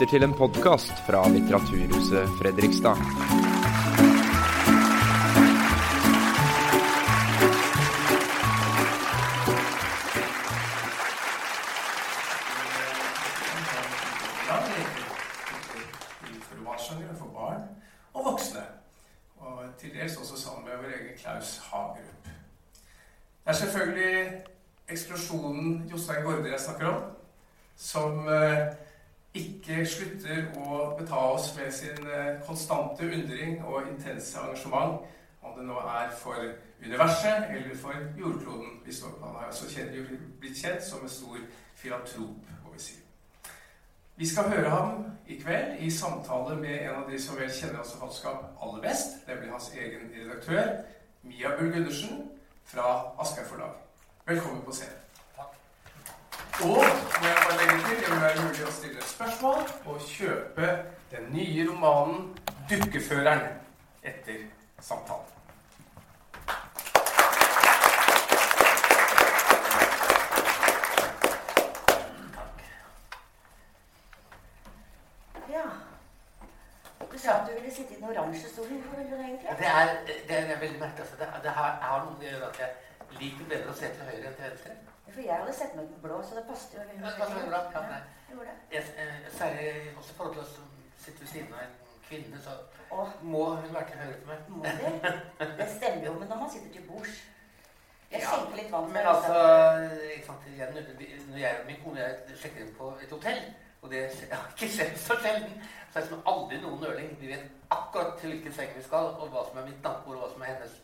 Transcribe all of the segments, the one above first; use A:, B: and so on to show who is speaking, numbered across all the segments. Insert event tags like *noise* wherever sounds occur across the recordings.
A: lytter til en podkast fra Litteraturhuset Fredrikstad.
B: Og intense engasjement, om det nå er for universet eller for jordkloden vi står på. Han har kjent, blitt kjent som en stor filantrop, må vi si. Vi skal høre ham i kveld i samtale med en av de som vel kjenner hans forfatterskap aller best, nemlig hans egen redaktør, Mia Bull Gundersen fra Aschehoug Forlag. Velkommen på scenen. Og må jeg bare legge til, det vil være mulig å stille spørsmål og kjøpe den nye romanen 'Dukkeføreren' etter samtalen.
C: Sitte i den oransje stolen. Hvorfor ville du egentlig?
D: Det er, det er veldig merkelig. Altså. Det, det har, jeg har noe med å at jeg liker bedre å se til høyre enn til venstre.
C: For jeg hadde sett meg ut blå, så det passet jo
D: Ja, det passet bra. Ja, nei.
C: det.
D: Jeg, eh, særlig også i forhold til oss som ved siden av en kvinne, så
C: Åh.
D: må hun være til høyre for meg.
C: må det? Det stemmer jo, men når man sitter til bords Jeg
D: Ja,
C: skjenker litt vann.
D: Men altså, sant, igjen, når jeg og min kone jeg sjekker inn på et hotell, og det har ikke skjedd så sjelden, så er det som aldri noen nøling. Vi vet akkurat til hvilken seng vi skal, og hva som er mitt nattbord, og hva som er hennes.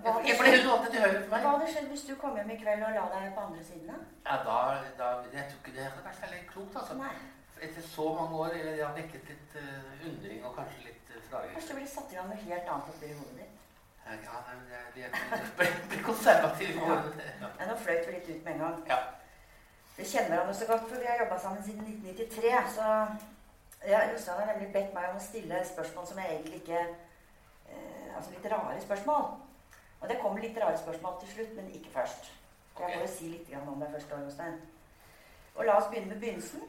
C: Hva hadde skjedd- hvis du kom hjem i kveld og la deg på andre siden? da?
D: Ja, da, da, jeg tror ikke det hadde vært særlig klokt, altså.
C: Nei.
D: Etter så mange år, eller det har vekket litt uh, undring og kanskje litt uh, frager.
C: Kanskje du ville satt i gang noe helt annet oppi hodet ditt?
D: Ja, nei, men jeg- vi er blir *laughs* konservativ. Ja.
C: Ja, nå fløyt vi litt ut med en gang.
D: Ja.
C: Vi kjenner hverandre så godt, for vi har jobba sammen siden 1993. Så ja, Jostein har nemlig bedt meg om å stille spørsmål som jeg egentlig ikke eh, Altså litt rare spørsmål. Og det kommer litt rare spørsmål til slutt, men ikke først. For jeg må jo si litt om det først. Jostein. Og la oss begynne med begynnelsen.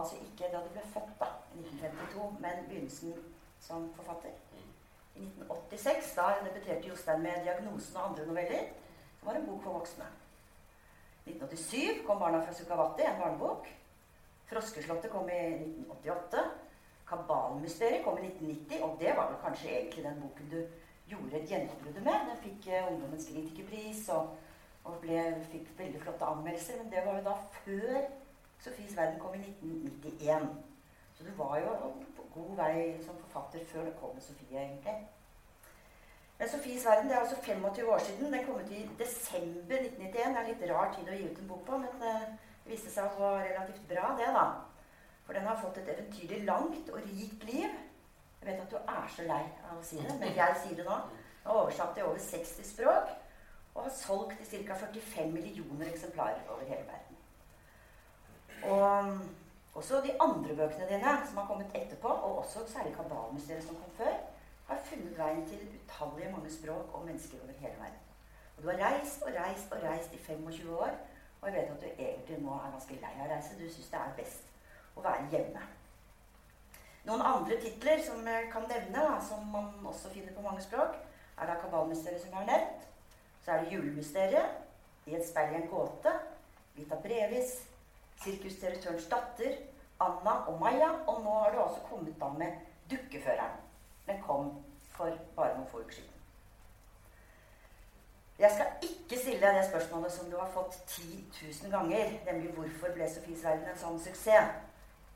C: Altså ikke da du ble født, da, i 1952, men begynnelsen som forfatter. I 1986 da debuterte Jostein med 'Diagnosen' og andre noveller. Det var en bok for voksne. 1987 kom 'Barna fra Sukhavati', en barnebok. 'Froskeslottet' kom i 1988. 'Kabalmysteriet' kom i 1990, og det var vel kanskje egentlig den boken du gjorde et gjennombrudd med. Den fikk eh, Ungdommens kritikerpris og, og ble, fikk veldig flotte anmeldelser. Men det var jo da før 'Sofies verden' kom i 1991. Så du var jo på god vei som forfatter før det kom med Sofie, egentlig. Men Sofies verden det er altså 25 år siden. Den kom ut i desember 1991. Det er litt rar tid å gi ut en bok på, men eh, det viste seg å være relativt bra, det, da. For den har fått et eventyrlig langt og rikt liv. Jeg vet at du er så lei av å si det, men jeg sier det nå. Den er oversatt til over 60 språk og har solgt i ca. 45 millioner eksemplarer over hele verden. Og også de andre bøkene dine som har kommet etterpå, og også særlig Kabalmuseet som kom før, har funnet veien til utallige mange språk og mennesker over hele verden. Og du har reist og reist og reist i 25 år, og jeg vet at du egentlig nå er ganske lei av å reise. Du syns det er best å være hjemme. Noen andre titler som jeg kan nevne, da, som man også finner på mange språk, er da Kabalmysteriet, som jeg har nevnt. Så er det Julemysteriet, I et speil i en gåte, Vita Brevis, Sirkusdirektørens datter, Anna og Maja, og nå har du altså kommet da med Dukkeføreren. Den kom for bare noen få uker siden. Jeg skal ikke stille deg det spørsmålet som du har fått 10 000 ganger, nemlig hvorfor ble Sofies verden en sånn suksess?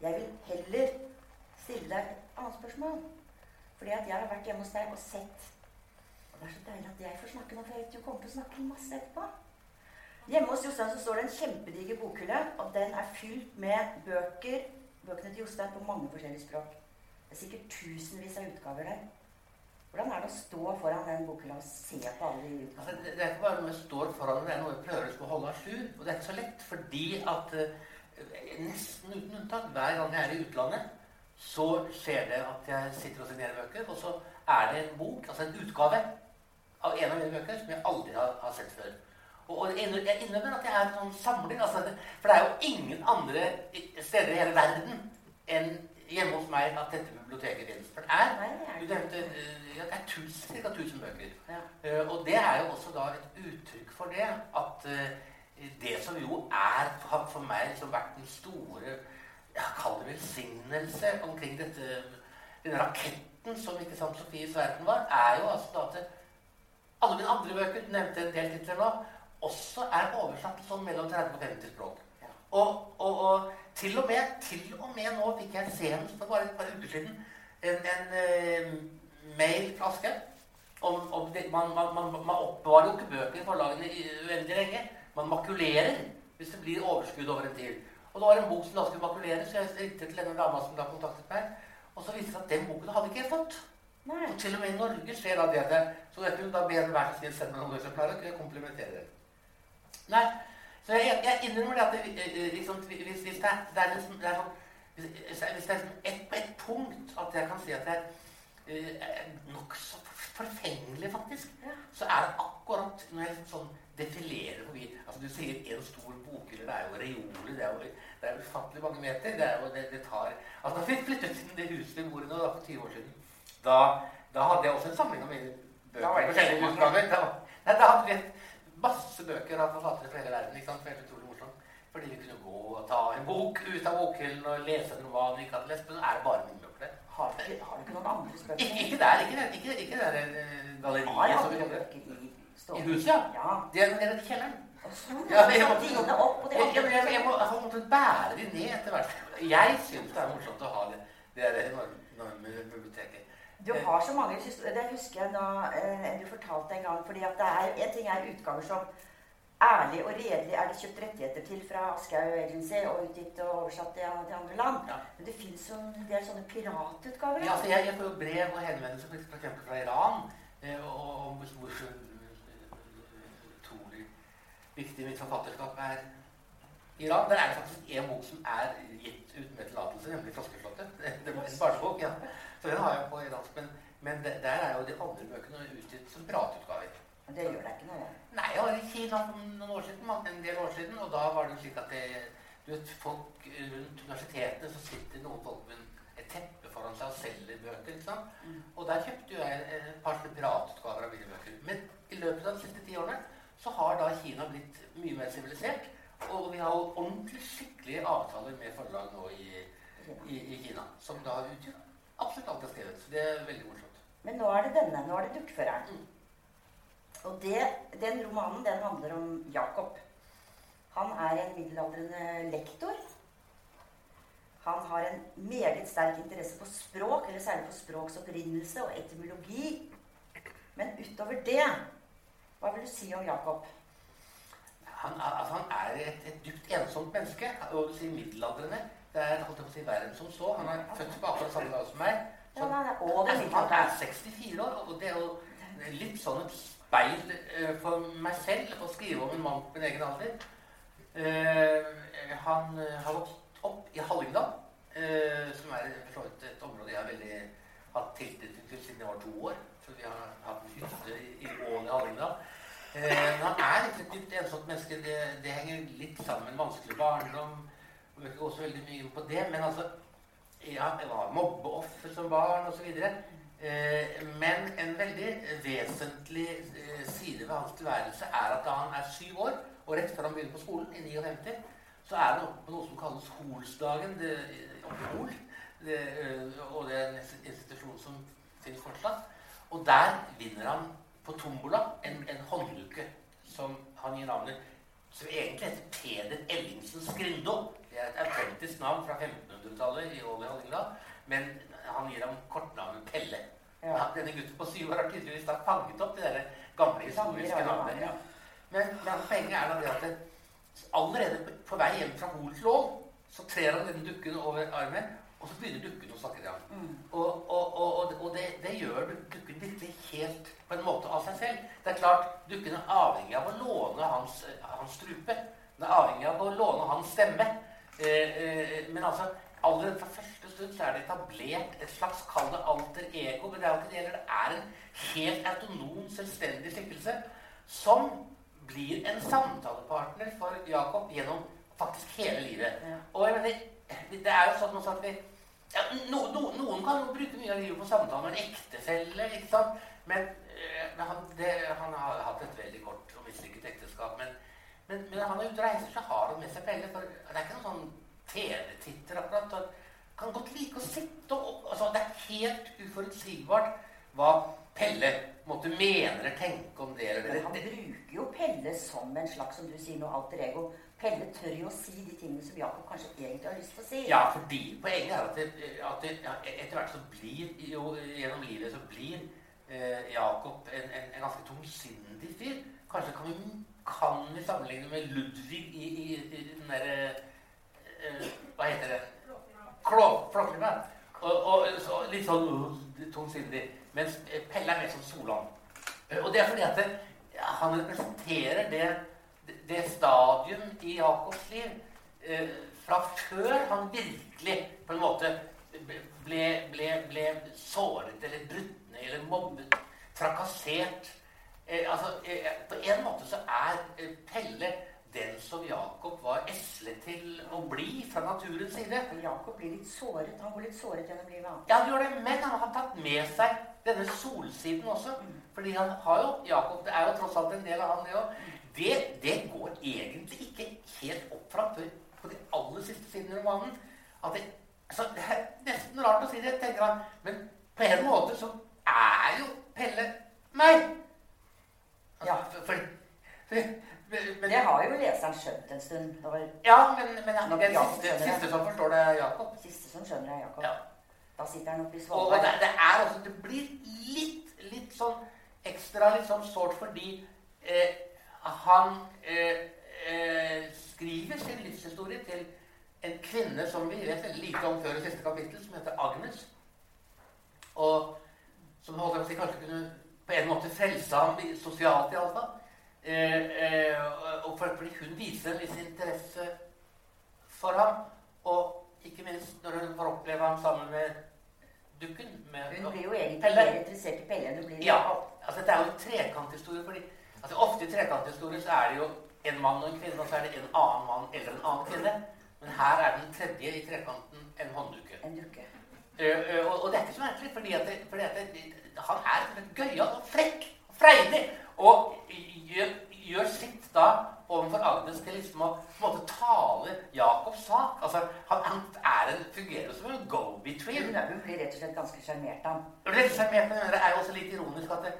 C: Jeg vil heller stille deg et annet spørsmål. Fordi at jeg har vært hjemme hos deg og sett Og det er så deilig at jeg får snakke nå, for jeg vet du kommer til å snakke masse etterpå. Hjemme hos Jostein så står det en kjempediger bokhylle, og den er fylt med bøker. Bøkene til Jostein på mange forskjellige språk. Det er sikkert tusenvis av utgaver der. Hvordan er det å stå foran den bokhylla og se på alle de
D: Altså,
C: utgavene?
D: det, det er ikke bare noe jeg står foran, det er noe jeg prøver å holde à jour. Og det er ikke så lett, fordi at eh, nesten uten unntak, hver gang jeg er i utlandet, så skjer det at jeg sitter og signerer bøker, og så er det en bok, altså en utgave av en av mine bøker som jeg aldri har, har sett før. Og, jeg innrømmer- at jeg er en sånn samling. Altså, for det er jo ingen andre steder i hele verden enn hjemme hos meg at dette biblioteket finnes. For det er du nevnte eh, ja, det er tusen, ca. 1000 bøker.
C: Ja.
D: Uh, og det er jo også da et uttrykk for det at uh, det som jo er har for meg liksom vært den store ja, Kall det velsignelse omkring dette, denne raketten som ikke sant Sofies verden var, er jo altså da at alle mine andre bøker, du nevnte en del titler nå, også er oversatt sånn mellom 30 og 50 språk. Og, og, og til og med til og med nå fikk jeg senest for bare et par uker siden en, en uh, mail fra Aschehoug om, om det, man, man, man, man oppbevarer jo ikke bøker i forlagene uendelig lenge. Man makulerer hvis det blir overskudd over en tid. Og det var en bok som da skulle makuleres, så jeg ringte til denne dama som da kontaktet meg. Og så viste det seg at den boken hadde ikke jeg fått.
C: Nei.
D: Og til og med i Norge skjer da det. Så jeg kunne da be en sin sende meg noen eksemplarer, kunne komplementere det. Nei, så jeg, jeg innrømmer det at det, eh, eh, liksom, hvis, hvis det det er, liksom, det er sånn, hvis, hvis det er liksom et, på et punkt at jeg kan si at jeg eh, er nokså forfengelig, faktisk,
C: Ja.
D: så er det akkurat når jeg sånn defilerer forbi Altså Du sier en stor bokhylle, det er jo reoler, det er jo det er ufattelig mange meter. det er jo, det, det tar, altså Da vi flyttet i det huset vi bor i nå, da, for 20 år siden, da, da hadde jeg også en samling av mine
C: Da var
D: bøker.
C: det
D: forskjellige
C: så
D: utgaver. Da, nei, da hadde vi et masse bøker av forfattere fra hele verden. ikke sant? Helt utrolig morsomt. Fordi vi kunne gå og ta en bok ut av bokhyllen og lese en roman vi ikke hadde lest. Men nå er det bare mine bøker der.
C: Har du, ikke- noen andre
D: Ikke, ikke der, ikke ikke, ikke der eh, galleriet som vi
C: andre
D: kaller
C: bøker i
D: I huset, ja.
C: Ja.
D: Det er nede i kjelleren.
C: Sånn,
D: Ja, det
C: og de
D: Jeg, jeg, jeg, jeg må altså, måtte bære de ned etter hvert. Jeg syns det er morsomt å ha det, det der enorme, enorme biblioteket.
C: Du har så mange historier. Det husker jeg da eh, du fortalte en gang. fordi at det er, En ting er utgaver som ærlig og redelig er det kjøpt rettigheter til fra Aschehoug Agency og utgitt og oversatt til, andre land.
D: Ja.
C: Men det fins en del sånne piratutgaver.
D: Ja, altså, jeg, jeg får jo brev og henvendelser eksempel fra Iran eh, om hvor utrolig viktig mitt forfatterskap er. I Iran der er det faktisk en bok som er gitt ut med tillatelse, nemlig 'Froskeflåte'. Det var en barnebok, ja. Så den har jeg på iransk. Men, men der er jo de andre bøkene utgitt som piratutgaver.
C: Men det gjør deg ikke noe.
D: Nei, jeg har i Kina for noen år siden, en del år siden, og da var det jo slik at det, du vet, folk rundt universitetene så sitter noen folk med et teppe foran seg og selger bøker. ikke sant?
C: Mm.
D: Og der kjøpte jo jeg et par piratutgaver av mine bøker. Men i løpet av de siste ti årene så har da Kina blitt mye mer sivilisert. Og vi har jo ordentlig skikkelige avtaler med forlag nå i, i, i Kina, som da utgjør absolutt alt jeg har skrevet. Så det er veldig morsomt.
C: Men nå er det denne. Nå er det dukkføreren. Og det, den romanen den handler om Jakob. Han er en middelaldrende lektor. Han har en meget sterk interesse for språk, eller særlig for språks opprinnelse og etymologi. Men utover det, hva vil du si om Jakob?
D: Han, altså, han er et, et dypt ensomt menneske. Og du sier middelaldrende. Det er holdt jeg på å si verden som så. Han er født på akkurat samme dag som meg. Så,
C: han er over
D: han er 64 år, og det er jo litt sånn et speil uh, for meg selv å skrive om en mann på min egen alder. Uh, han uh, har vokst opp i Hallingdal, som er et, et område jeg har veldig hatt tilknytning til siden jeg var to år. Så vi har hatt hytte i, i i Hallingdal. Eh, han er ikke et dypt ensomt menneske. Det, det henger litt sammen med en vanskelig barndom. Jeg vil ikke gå så veldig mye på det, men altså ja, jeg var mobbeoffer som barn osv. Eh, men en veldig vesentlig eh, side ved hans tilværelse er at da han er syv år, og rett før han begynner på skolen, i 59, så er han oppe på noe som kalles Holsdagen. Det, i Hol. Det, eh, og det er en institusjon som finnes fortsatt. Og der vinner han på tombola en, en håndluke som han gir navnet som egentlig heter Peder Ellingsens Skrindo. Det er et autentisk navn fra 1500-tallet i Ål i Hallingdal. Men han gir ham kortnavnet Pelle.
C: Ja.
D: Ja, denne gutten på syv år har tydeligvis da fanget opp de der gamle historiske navnene. Men, men poenget er da det at det, allerede på, på vei hjem fra Hol til Ål, så trer han denne dukken over armen, og så begynner dukken å snakke til ham.
C: Mm.
D: Og, og, og, og, og det, det gjør dukken virkelig helt på en måte av seg selv. Det er klart, Dukken er avhengig av å låne hans, hans strupe. Den er avhengig av å låne hans stemme. Eh, eh, men altså, allerede fra første stund så er det etablert et slags kall det alter ego. Men det er jo ikke det gjelder. Det er en helt autonom, selvstendig skikkelse som blir en samtalepartner for Jakob gjennom faktisk hele livet.
C: Ja.
D: Og jeg mener, det er jo sånn at vi ja, no, no, Noen kan jo bruke mye av livet på samtaler med en ektefelle, ikke sant? Men, han, det, han, har hatt et veldig kort og mislykket ekteskap. Men, men, men han er ute og reiser, så har han med seg Pelle. For det er ikke noen sånn TV-titter akkurat. Han kan godt like å sitte og altså, Det er helt uforutsigbart hva Pelle måtte mene eller tenke om det. Eller,
C: Men han bruker jo Pelle som en slags som du sier noe alter ego. Pelle tør jo å si de tingene som Jakob kanskje egentlig har lyst til å si.
D: Ja, fordi poenget er at, det, at det, ja, etter hvert så blir jo gjennom livet så blir eh, Jakob en, en, en, ganske tungsindig fyr. Kanskje kan vi, kan vi sammenligne med Ludvig i, i, i den derre eh, Hva heter det? Flåklypa. Og, og så, litt sånn uh, tungsindig. Mens Pelle er mer som Solan. Og det er fordi at det, han representerer det det stadium i Jakobs liv eh, fra før han virkelig på en måte ble, ble, ble såret eller brutt ned eller mobbet, trakassert. Eh, altså, eh, på en måte så er eh, Pelle den som Jakob var eslet til å bli fra naturens side.
C: Jakob blir litt såret. Han går litt såret gjennom livet.
D: Ja, han gjør det, men han har tatt med seg denne solsiden også. Fordi han har jo Jakob, Det er jo tross alt en del av han, det òg det, det, går egentlig ikke helt opp fra før på de aller siste sidene i romanen. At det, altså, det er nesten rart å si det, tenker han, men på en måte så er jo Pelle meg.
C: Ja. For, for, men, det har jo leseren skjønt en stund.
D: ja, men, men ja, den siste, siste, som forstår det, er Jakob.
C: Siste som skjønner det, er Jakob.
D: Ja.
C: Da sitter han oppe i
D: Svalbard. Og det, det, er altså, det blir litt, litt sånn ekstra litt sånn sårt fordi eh, han eh, eh, skriver sin livshistorie til en kvinne som vi vet veldig lite om før i siste kapittel, som heter Agnes. Og som holdt jeg de kanskje kunne på en måte frelse ham sosialt, iallfall. Eh, eh, og fordi hun viser en viss interesse for ham. Og ikke minst når hun får oppleve ham sammen med dukken. Med,
C: hun blir jo egentlig mer interessert i Pelle enn hun blir
D: Ja. Altså, dette er jo en trekanthistorie. fordi Altså Ofte i trekanthistorier så er det jo en mann og en kvinne, og så er det en annen mann eller en annen kvinne. Men her er den tredje i trekanten en hånddukke.
C: En dukke.
D: Uh, uh, og, det er ikke så merkelig, fordi, at det, fordi at han er gøyal og frekk og freidig. Og gjør, gjør, sitt da overfor Agnes til liksom å på en måte tale Jakobs sak. Altså, han, han er en, fungerer som en go-between.
C: Hun, hun, blir rett og slett ganske sjarmert av ham.
D: Det er jo også litt ironisk at det,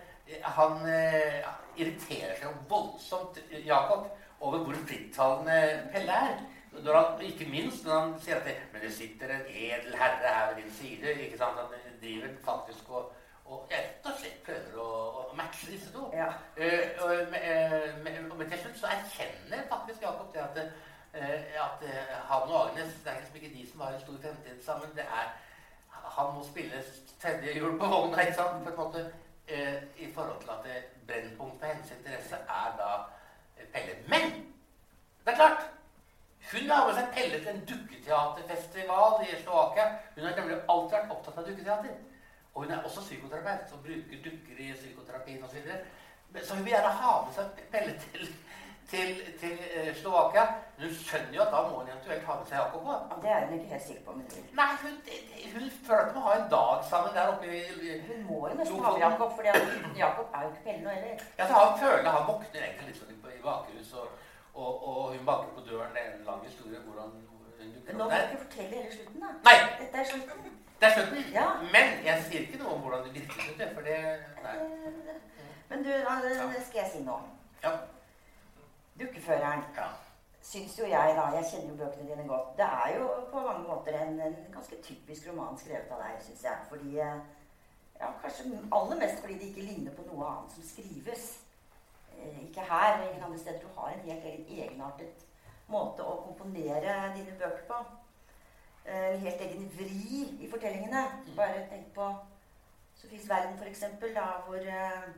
D: han eh, irriterer seg voldsomt, Jacob, over hvor frittalende Pelle er. Når han, ikke minst når han sier at det, men det sitter en edel herre her ved din side. ikke sant, Han driver faktisk og, og rett og slett prøver å, å matche disse to.
C: Ja.
D: Uh, og, med, med, til slutt så erkjenner faktisk Jakob det at, uh, at uh, han og Agnes det er liksom ikke de som har en stor fremtid sammen. det er Han må spille tredje hjul på vogna ikke sant, på en måte eh, i forhold til at Brennpunkt for hennes interesse er da eh, Pelle. Men det er klart Hun har med seg Pelle til en dukketeaterfestival i Slovakia. Hun har nemlig alltid vært opptatt av dukketeater. Og hun er også psykoterapeut og bruker dukker i psykoterapien osv. Så, så hun vil gjerne ha med seg Pelle til til, til uh, Slovakia. Men hun skjønner jo at da må hun eventuelt ha med seg Jakob
C: òg. Ja, det er hun ikke helt sikker på. Men...
D: Nei, hun, hun føler at hun må ha en dag sammen der oppe
C: i Hun må jo nesten ha med Jakob, for Jakob er jo ikke Pelle nå heller.
D: Ja, så Han føler han våkner egentlig litt sånn i bakhuset, og, og, hun banker på døren. Det er en lang historie hvordan hun
C: dukker Nå må du ikke fortelle hele slutten, da.
D: Nei.
C: Dette er slutten.
D: Det er slutten.
C: Ja.
D: Men jeg sier ikke noe om hvordan det virker. For det Nei.
C: Men du, det skal jeg si nå.
D: Ja.
C: Dukkeføreren ja. syns jo jeg, da Jeg kjenner jo bøkene dine godt. Det er jo på mange måter en, en ganske typisk roman skrevet av deg, syns jeg. Fordi ja, Kanskje aller mest fordi det ikke ligner på noe annet som skrives. Eh, ikke her, men ingen andre steder. Du har en helt egen egenartet måte å komponere dine bøker på. Eh, en helt egen vri i fortellingene. Bare tenk på Sofies verden, f.eks., hvor eh,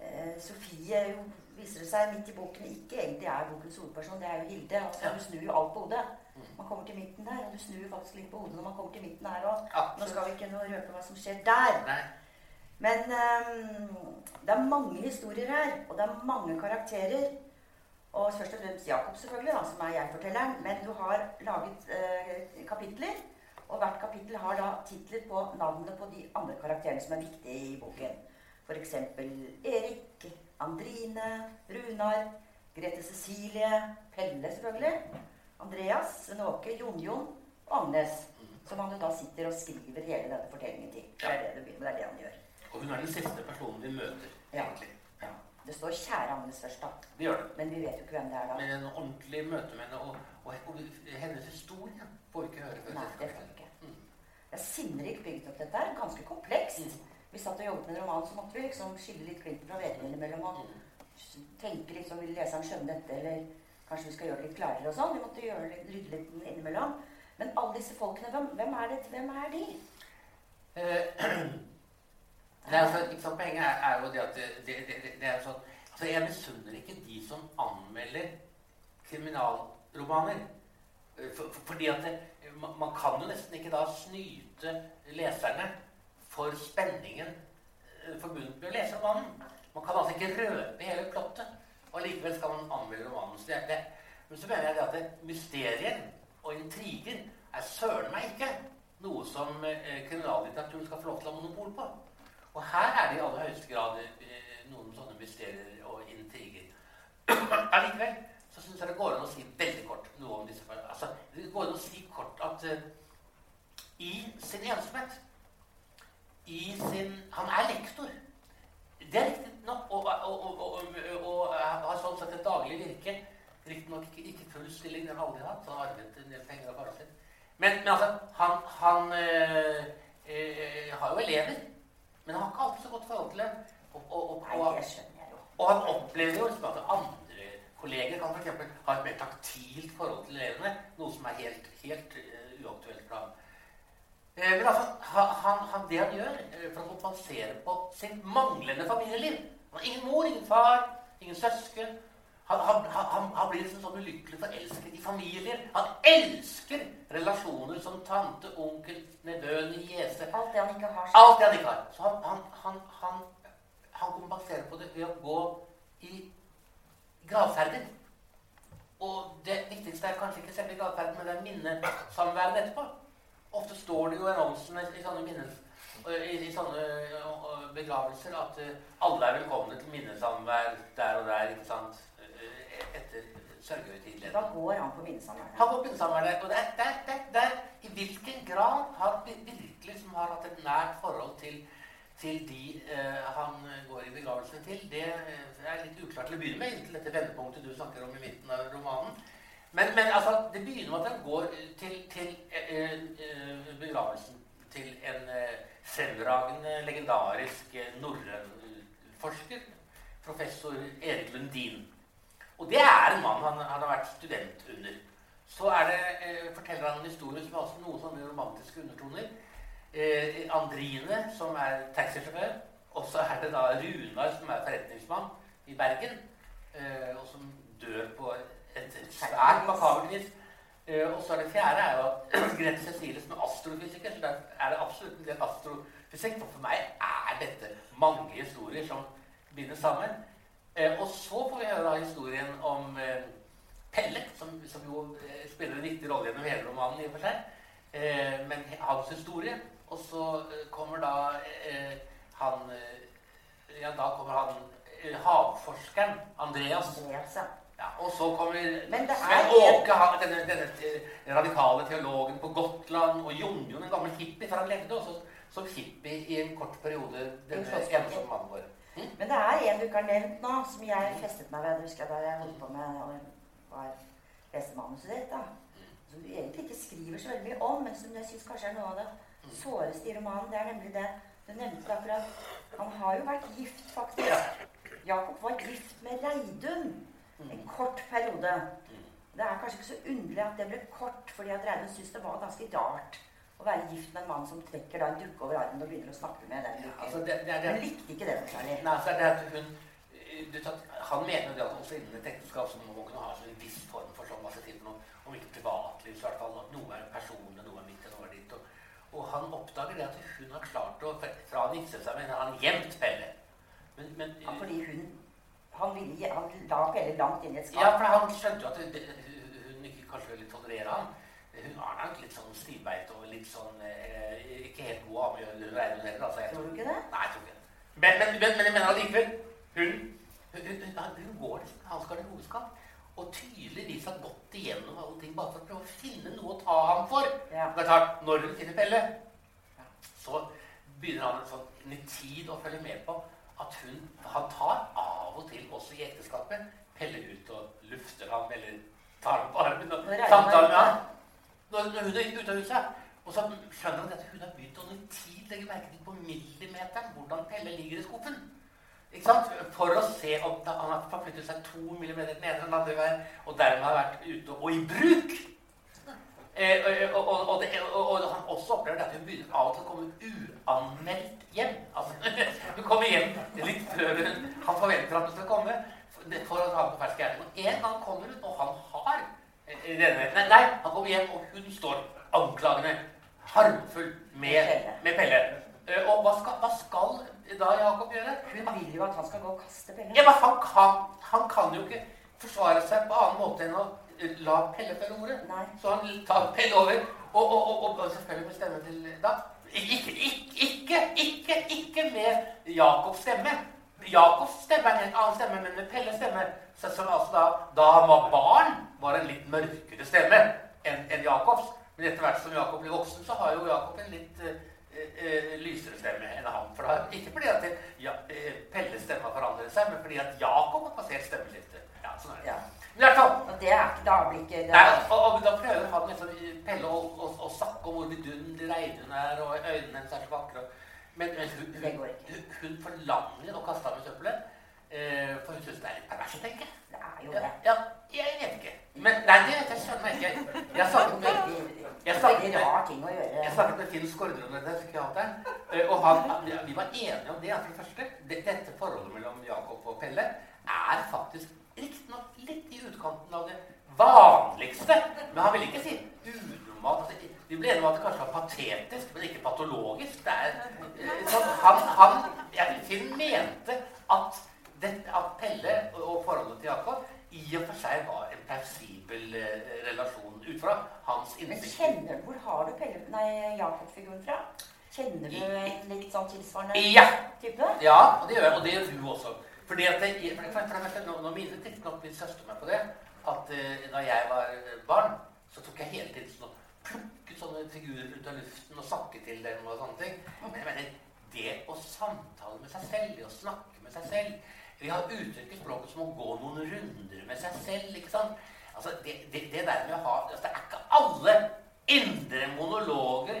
C: eh, Sofie jo viser det seg midt i boken ikke egentlig er bokens hovedperson. Det er jo Hilde. Altså, Du snur jo alt på hodet. Mm. Man kommer til midten der, og du snur faktisk litt på hodet når man kommer til midten her òg. Nå skal vi ikke røpe hva som skjer der.
D: Nei.
C: Men um, det er mange historier her, og det er mange karakterer. Og først og fremst Jakob, selvfølgelig, da, som er jeg-fortelleren. Men du har laget uh, kapitler, Og hvert kapittel har da titler på navnene på de andre karakterene som er viktige i boken. F.eks. Erik, Andrine, Runar, Grete Cecilie, Pelle selvfølgelig, Andreas, Sven Åke, Jon-Jon og Agnes. Som han jo da sitter og skriver hele denne fortellingen til. Det er det det det er det han gjør.
D: Og hun er den siste personen vi møter,
C: Ja.
D: egentlig.
C: Ja. Det står 'Kjære Agnes' først, da.
D: Det gjør det.
C: Men vi vet jo ikke hvem det er da.
D: Men en ordentlig møte med henne, og, og, og hennes historie får vi ikke høre
C: Nei, det får vi ikke.
D: Mm.
C: Det er sinnrikt bygget opp, dette her. Ganske komplekst.
D: Mm.
C: Vi satt og jobbet med en roman, så måtte vi liksom skille litt klinten fra veden innimellom. Og
D: Mm.
C: tenke liksom, vil leseren skjønne dette, eller kanskje vi skal gjøre det litt klarere og sånn. Vi måtte gjøre litt, rydde litt innimellom. Men alle disse folkene, hvem, hvem er det? Hvem er de?
D: Eh, *clears throat* er altså, ikke sant, Poenget er, er jo det at det, det, det, det er sånn altså Jeg misunner ikke de som anmelder kriminalromaner. Eh, For, for, fordi at man, kan jo nesten ikke da snyte leserne for spenningen eh, forbundet med å lese romanen. Man kan altså ikke røpe hele plottet, og likevel skal man anmelde romanen. Så det, men så mener jeg at mysterier og intriger er søren meg ikke noe som eh, kriminallitteraturen skal få lov til å ha monopol på. Og her er det i aller høyeste grad eh, noen sånne mysterier og intriger. Allikevel så syns jeg det går an å si veldig kort noe om disse altså, Det går an å si kort at uh, i sin ensomhet i sin Han er lektor. Det er riktig nok, og, og, og, og, har sånn sett et daglig virke. Riktignok ikke, ikke full stilling, det har aldri hatt. Han har arvet en del penger av faren sin. Men, men altså, han, han øh, øh, har jo elever. Men han har ikke alltid så godt forhold til det. Og, og, og, og, han opplever jo liksom at andre kolleger kan f.eks. ha et mer taktilt forhold til elevene. Noe som er helt, helt uh, uaktuelt for ham. Eh, Men altså, han, han, han, det han gjør eh, for å kompensere på sitt manglende familieliv Han har ingen mor, ingen far, ingen søsken. Han, han, han, han blir liksom sånn ulykkelig forelsket i familier. Han elsker relasjoner som tante, onkel, nevø, niese.
C: Alt det han ikke har.
D: Alt det han ikke har. Så han, han, han, han, han kompenserer på det ved å gå i gravferden. Og det viktigste er kanskje ikke selve gravferden, men det er minnesamværet etterpå. Ofte står det jo i annonsene i sånne, minnes, i, i sånne øh, begravelser at øh, alle er velkomne til minnesamvær der og der, ikke sant? Etter
C: Da går han på minnesamværet.
D: Han går på minnesamvær. Og er, der, der, det, er, det er i hvilken grad har vi virkelig som har hatt et nært forhold til, til de eh, han går i begravelsen til, det eh, er litt uklart til å begynne med, inntil dette vendepunktet du snakker om i midten av romanen. Men, men altså, det begynner med at han går til, til eh, eh, begravelsen til en eh, fremragende, legendarisk eh, norrønforsker, professor Erik Lundin. Og det er en mann han, han har vært student under. Så det, eh, forteller han en historie som har noen sånne romantiske undertoner. Eh, Andrine, som er taxisjåfør. Og så er det da Runar, som er forretningsmann i Bergen. Eh, og som dør på et svært makabert vis. Eh, og så er det fjerde er jo at *clears throat* Grete Cecilie, som er astrofysiker, så der er det absolutt en del astrofysikk. For for meg er dette mange historier som binder sammen. Eh, og så får vi høre da historien om eh, Pelle, som, som jo eh, spiller en viktig rolle gjennom hele romanen i og for seg. Eh, men hans historie. Og så eh, kommer da eh, han Ja, da kommer han havforskeren Andreas.
C: Andreas, ja.
D: Ja, og så kommer Sven
C: er
D: Åke, han, denne, denne radikale teologen på Gotland, og Jon-Jon, en gammel hippie, for han levde også som hippie i en kort periode, denne ensomme mannen vår.
C: Men det er en du ikke har nevnt nå, som jeg festet meg ved husker jeg, da jeg holdt på med var leste manuset ditt. da. Som du egentlig ikke skriver så veldig mye om, men som jeg syns kanskje er noe av det såreste i romanen. Det er nemlig det du nevnte akkurat. Han har jo vært gift, faktisk. Jakob var gift med Reidun en kort periode. Det er kanskje ikke så underlig at det ble kort, fordi at Reidun syntes det var ganske rart å være gift med en mann som trekker da en dukke over armen og begynner å snakke med den
D: Altså,
C: dukken.
D: det, det, det,
C: Hun likte ikke det noe særlig.
D: Nei, så er det at hun du, tatt, Han mener jo det at også innen et ekteskap så må man kunne ha en viss form for sånn masse tid, noe, om ikke privatliv, så i hvert fall noe er personlig, noe er mitt, noe er ditt. Og, og han oppdager det at hun har klart å Fra han giftet seg med henne, har han gjemt Pelle. Men, men
C: Ja, fordi hun Han, ville, han la Pelle langt inn i et
D: Ja, for han skjønte jo at hun, hun ikke kanskje ville tolerere ham. Hun er nok litt sånn stivbeint og litt sånn eh, Ikke helt god av å hun heller. Altså,
C: Tror du ikke det?
D: Nei, jeg tror ikke det. Men, men, men, men jeg mener allikevel hun, hun, hun, hun, hun går liksom hans garderobeskap og tydeligvis har gått igjennom alle ting bare for å prøve å finne noe å ta ham for.
C: Ja.
D: Det er klart, Når hun finner Pelle, så begynner han en sånn en tid å følge med på at hun Han tar av og til, også i ekteskapet, Pelle ut og lufter ham eller tar ham på armen og samtaler med ham. Når, hun er ute av huset. Og så skjønner han at hun har begynt å i tid legge merke til på millimeteren hvordan Pelle ligger i skuffen. Ikke sant? For å se om han har forflyttet seg to millimeter den ene andre veien, og dermed har vært ute og i bruk. Eh, og, og, og, det, og, han også opplever at hun begynner av og til å komme uanmeldt hjem. Altså, *laughs* hun kommer hjem litt før hun, han forventer at hun skal komme, for å ha på fersk gjerning. Og en gang kommer hun, og han har denne Nei, han kommer hjem, og hun står anklagende, harmfull med, med Pelle. Eh, Og hva skal, hva skal da Jakob gjøre?
C: Hun vil jo at han skal gå og kaste Pelle.
D: Ja, men han kan, han kan jo ikke forsvare seg på annen måte enn å la Pelle felle ordet.
C: Nei.
D: Så han tar Pelle over, og, og, og, og selvfølgelig med stemme til da. Ikke, ikke, ikke, ikke, ikke med Jakobs stemme. Jakobs stemme er en helt annen stemme, men med Pelles stemme, så, så altså da, da han var barn, var en litt mørkere stemme enn en Jakobs. Men etter hvert som Jakob blir voksen, så har jo Jakob en litt eh, eh, lysere stemme enn han. For da, ikke fordi at det, ja, eh, Pelles stemme har forandret seg, men fordi at Jakob har passert stemmeskiftet. Ja, sånn er det.
C: Ja. Og det er ikke Da ikke det
D: Nei, og, og da prøver han liksom Pelle å, å, å snakke om hvor vidunderlig reine hun er, og øynene hennes er så vakre. Men, men hun, hun, hun, hun forlanger å kaste ham i søppelet. Eh, for hun syns det er litt pervers å tenke.
C: Det er jo det.
D: ja, jeg vet ikke. Men nei, det vet jeg skjønner meg ikke. Jeg snakket med, jeg snakket med, jeg snakket med Finn dette, psykiateren. eh, Og han, vi var enige om det. at For det første, dette forholdet mellom Jakob og Pelle er faktisk riktignok litt i utkanten av det vanligste. Men han ville ikke si unormalt. Altså, vi ble enige om at det kanskje var patetisk, men ikke patologisk. Det er, eh, sånn, han, han, jeg, Finn mente at, at Pelle og forholdet til Jakob i og for seg var en plausibel eh, relasjon ut fra hans innsikt.
C: Hvor har du Pelle Nei, Jakob-figuren fra? Kjenner du en litt sånn tilsvarende
D: Ja!
C: type?
D: Ja, og det gjør jeg, og det gjør du også. Fordi at det, for, for, for, for, nå, nå minnet riktignok min søster meg på det, at uh, da jeg var eh, barn, så tok jeg hele tiden sånn plukket sånne figurer ut av luften og snakket til dem og sånne ting. Men jeg mener, det å samtale med seg selv, det å snakke med seg selv Vi har uttrykk språket som å gå noen runder med seg selv, ikke sant? Altså, det, det, det der med å ha altså, Det er ikke alle indre monologer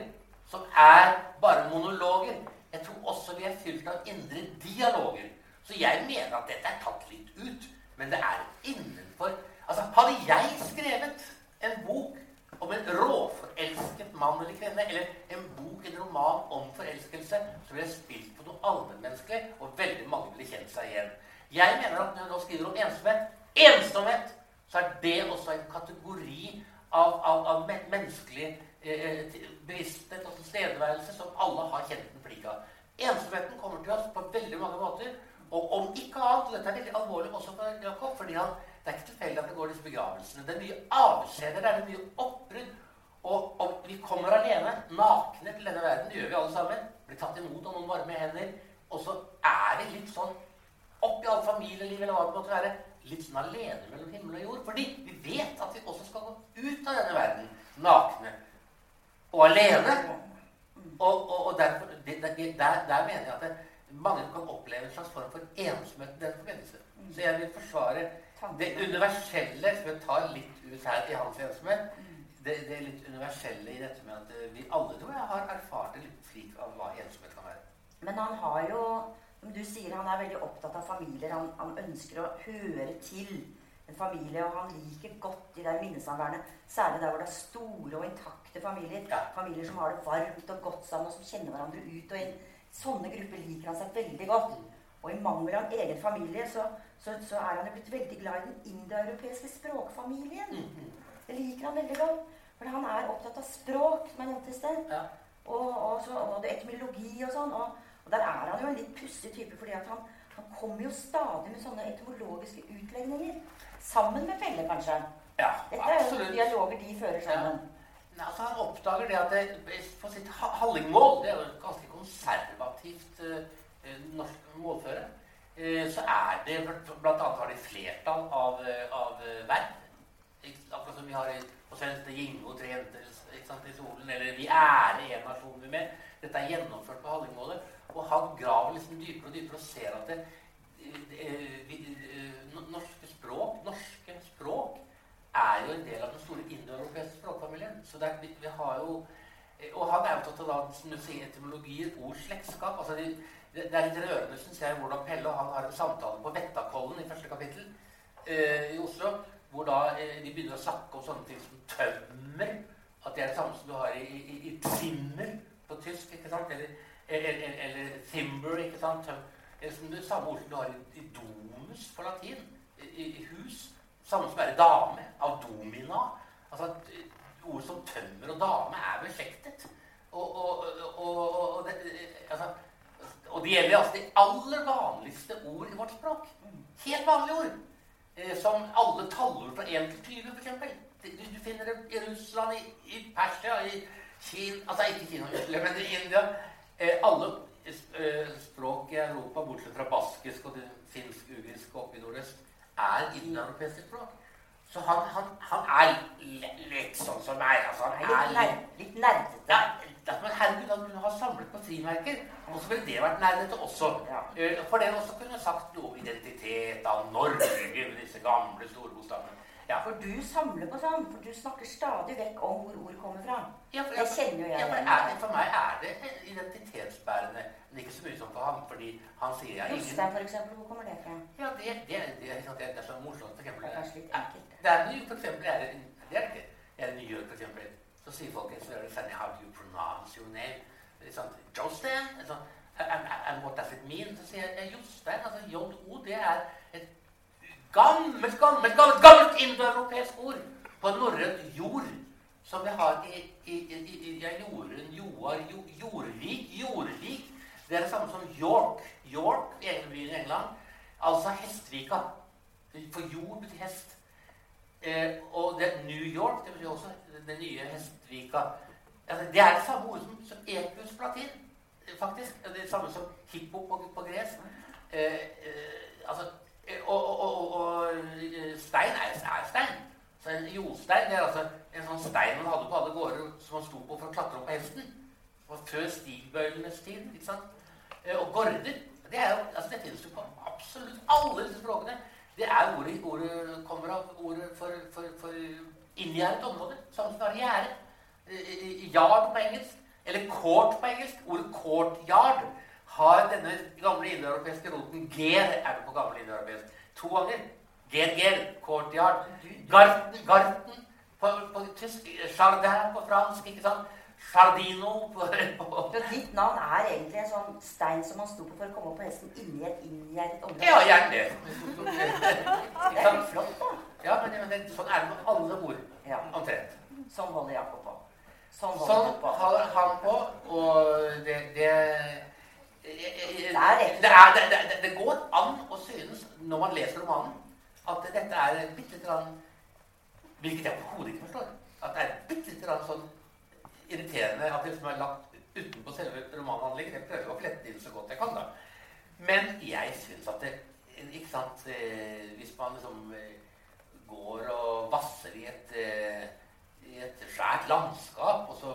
D: som er bare monologer. Jeg tror også vi er fylt av indre dialoger. Så jeg mener at dette er tatt litt ut. Men det er innenfor Altså, hadde jeg skrevet en bok om en råforelsket mann eller kvinne, eller en bok, en roman om forelskelse, så ville jeg spilt på noe allmennmenneskelig, og veldig mange ville kjent seg igjen. Jeg mener at når man skriver om ensomhet Ensomhet! Så er det også en kategori av, av, av menneskelig eh, bevissthet og tilstedeværelse som alle har kjent en flik av. Ensomheten kommer til oss på veldig mange måter. Og om ikke annet, og dette er veldig alvorlig også for Jakob, fordi han, det er ikke tilfeldig at det går disse begravelsene. Det er mye avskjeder, det er mye oppbrudd. Og, om vi kommer alene, nakne til denne verden, det gjør vi alle sammen. Blir tatt imot av noen varme hender. Og så er det litt sånn oppi alt familieliv eller hva det måtte være, litt sånn alene mellom himmel og jord. Fordi vi vet at vi også skal gå ut av denne verden nakne og alene. Og, og, og derfor, det, det, der, der mener jeg at det, mange kan oppleve en slags form for ensomhet i den forbindelse. Så jeg vil forsvare det universelle, som jeg tar litt ut her i hans ensomhet, det, det litt universelle i dette med at eh, vi alle tror jeg har erfart det litt slik av hva ensomhet kan være.
C: Men han har jo, du sier, han er veldig opptatt av familier. Han, han ønsker å høre til en familie, og han liker godt de der minnesamværene. Særlig der hvor det er store og intakte familier.
D: Ja.
C: Familier som har det varmt og godt sammen, og som kjenner hverandre ut og inn. Sånne grupper liker han seg veldig godt. Og i mangel av egen familie så, så, så er han jo blitt veldig glad i den indoeuropeiske språkfamilien. Det liker han veldig godt. For han er opptatt av språk, som jeg nevnte i sted.
D: Ja.
C: Og, og, så, og etymologi og sånn. Og, og der er han jo en litt pussig type, fordi at han, han kommer jo stadig med sånne etymologiske utlegninger. Sammen med Pelle, kanskje.
D: Ja,
C: Dette er jo dialoger de fører sammen.
D: Nei, altså Han oppdager det at det, på sitt hallingmål Det er jo et ganske konservativt uh, norsk målføre. Uh, så er det blant annet har de flertall av, av verb. Akkurat som vi har i, på svensk Gingo tre jenter sant, i solen', eller 'Vi ære en nasjon vi med'. Dette er gjennomført på hallingmålet. Og han graver liksom dypere og dypere og ser at det, norske språk, norske språk er jo en del av den store indoeuropeiske språkfamilien. Så er, vi, vi, har jo Og han er opptatt av sier, ord, slektskap. altså de, det, er litt rørende, syns jeg, hvordan Pelle og han har en samtale på Vettakollen i første kapittel eh, i Oslo. Hvor da eh, de begynner å snakke om sånne ting som tømmer. At det er det samme som du har i, i, i Zimmer på tysk. ikke sant? Eller, eller, eller Timber. ikke sant? Eller som det samme ord som du har i domus på latin. I, i hus. Samme som er dame. Av domina. Altså Ord som tømmer og dame er beslektet. Og, og, og, og det, altså, og det gjelder altså de aller vanligste ord i vårt språk. Helt vanlige ord. Eh, som alle tallord fra 1 til 20, f.eks. Du, du finner det i Russland, i, i Persia, i Kina Altså ikke Kina, men i India. Eh, alle eh, språk i Europa, bortsett fra baskisk og finsk-ugrisk oppe i nordøst, er indoeuropeiske språk. Så han, han, han er litt sånn som meg. Altså, han er
C: litt, nerdete.
D: Ja, men herregud, han kunne ha samlet på frimerker. Og så ville det vært nerdete også. Ja. Eh, for det også kunne sagt noe om identitet av Norge med disse gamle store bokstavene.
C: Ja. For du samler på sånn. For du snakker stadig vekk om hvor ord kommer fra.
D: Ja, for,
C: det kjenner jo jeg.
D: Ja, for, er, for, meg er det identitetsbærende. Men ikke så mye som for ham. fordi han sier jeg
C: ingen... Jostein, for eksempel. Hvor kommer det fra?
D: Ja, det, det, det, det er så morsomt. For eksempel,
C: det er litt enkelt.
D: Det er for eksempel, er det, det er ikke. Er det New York, for eksempel, så sier folk så er det funny, how do you pronounce your name? Sånn, Jostein? Sånn, and, and what does it mean? Så sier jeg Jostein. Altså JO, det er gammelt, gammelt, gammelt, gammelt indoeuropeisk ord på norrønt jord. Som vi har i, i, i, i jorden, joar, jordvik, jordvik. Det er det samme som York. York, egen by i England. Altså Hestvika. For jord betyr hest. Eh, og det New York, det betyr også det nye Hestvika. Altså, det er det samme ordet som, som epus på latin, faktisk. Det er det samme som hippo på, på gresk. Eh, eh, altså og, og, og, eh, stein er, er stein. Så en jordstein det er altså en sånn stein man hadde på alle gårder som man sto på for å klatre opp på hesten. Det var før stigbøylenes tid. ikke sant? Eh, og gorder det, er jo, altså det finnes jo på absolutt alle disse språkene. Det er ordet, ordet kommer av ordet for, for, for inngjerdet område. Samme som har gjerde. Yard på engelsk. Eller court på engelsk. Ordet courtyard har denne gamle indoeuropeiske roten ger er det på gamle indoeuropeisk. To ganger. Ger, ger, courtyard. Garten, garten på, på tysk. Jardin på fransk. ikke sant? Jardino på,
C: på. Ditt navn er egentlig en sånn stein som man sto på for å komme opp på hesten inni et inngjerdet område?
D: Ja, gjerne det.
C: det er litt flott, da.
D: Ja, men, men sånn er det med alle ord.
C: Ja.
D: Omtrent.
C: Sånn holder Jakob på.
D: Sånn holder, sånn holder han på, og det, det det, er, det, det, går an å synes, når man leser romanen, at dette er bitte litt grann Hvilket jeg overhodet ikke forstår. At det er bitte lite grann sånn irriterende at det liksom er lagt utenpå selve romanhandlingen. Jeg prøver å flette inn så godt jeg kan, da. Men jeg syns at det Ikke sant eh, Hvis man liksom eh, går og vasser i et, eh, i et svært landskap, og så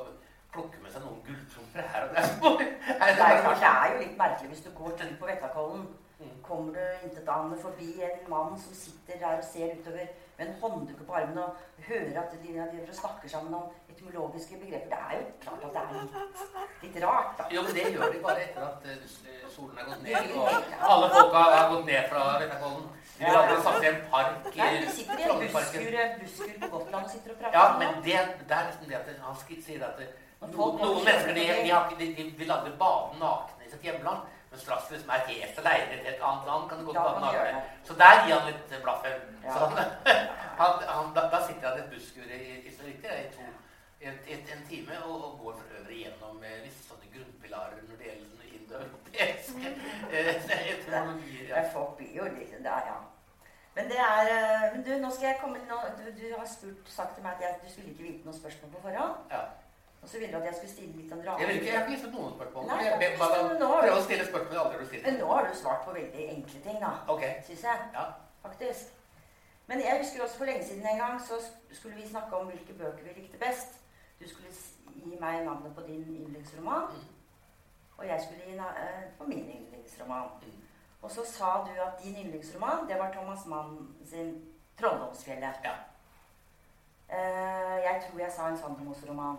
D: plukke med seg noen gulltromper her og der.
C: det, er jo, det er jo litt merkelig hvis du går til på Vettakollen. Mm. Kommer du intetanende forbi en mann som sitter der og ser utover med en hånddukke på armen og hører at de, de snakker sammen om etymologiske begreper. Det er jo klart at det er litt, litt rart, da.
D: Jo, men det gjør de bare etter at uh, solen er gått ned og alle folka har gått ned fra Vettakollen. De vil aldri satt i en park
C: i Nei, de sitter i en busskur, busskur på Gotland og sitter og prater.
D: Ja, men det, det er liksom det at han sier at noen mennesker de, de, de, de, vil aldri bade nakne i sitt hjemland. Men hvis man er helt aleine i et helt annet land, kan det godt bade nakne. Så der gir han litt blaffen. Ja. Så han, *laughs* han, han, da, da, sitter han i et busskur i, i, i, to, en, i en time og, og, går for øvrig gjennom eh, visse sånne grunnpilarer når det gjelder indoeuropeiske *laughs* eh, *laughs* etymologi.
C: Ja. Folk blir jo litt der, ja. Men det er eh, Men du, nå skal jeg komme nå, du, du har spurt, sagt til meg at jeg, du skulle ikke vite noe spørsmål på forhånd.
D: Ja.
C: Og så ville du at jeg skulle stille litt sånn
D: Jeg, vil ikke, jeg
C: rare
D: har ikke gitt noen spørsmål.
C: Nei,
D: jeg, jeg,
C: jeg-
D: bare
C: nå har du-
D: prøver å stille spørsmål jeg aldri har stilt.
C: Men nå har du svart på veldig enkle ting, da.
D: Okay.
C: Syns jeg.
D: Ja.
C: Faktisk. Men jeg husker også for lenge siden en gang så skulle vi snakke om hvilke bøker vi likte best. Du skulle gi meg navnet på din yndlingsroman,
D: Mm.
C: og jeg skulle gi navnet eh, på min yndlingsroman.
D: Mm.
C: Og så sa du at din yndlingsroman, det var Thomas Mann sin 'Trolldomsfjellet'.
D: Ja.
C: Eh, jeg tror jeg sa en Sandemos-roman.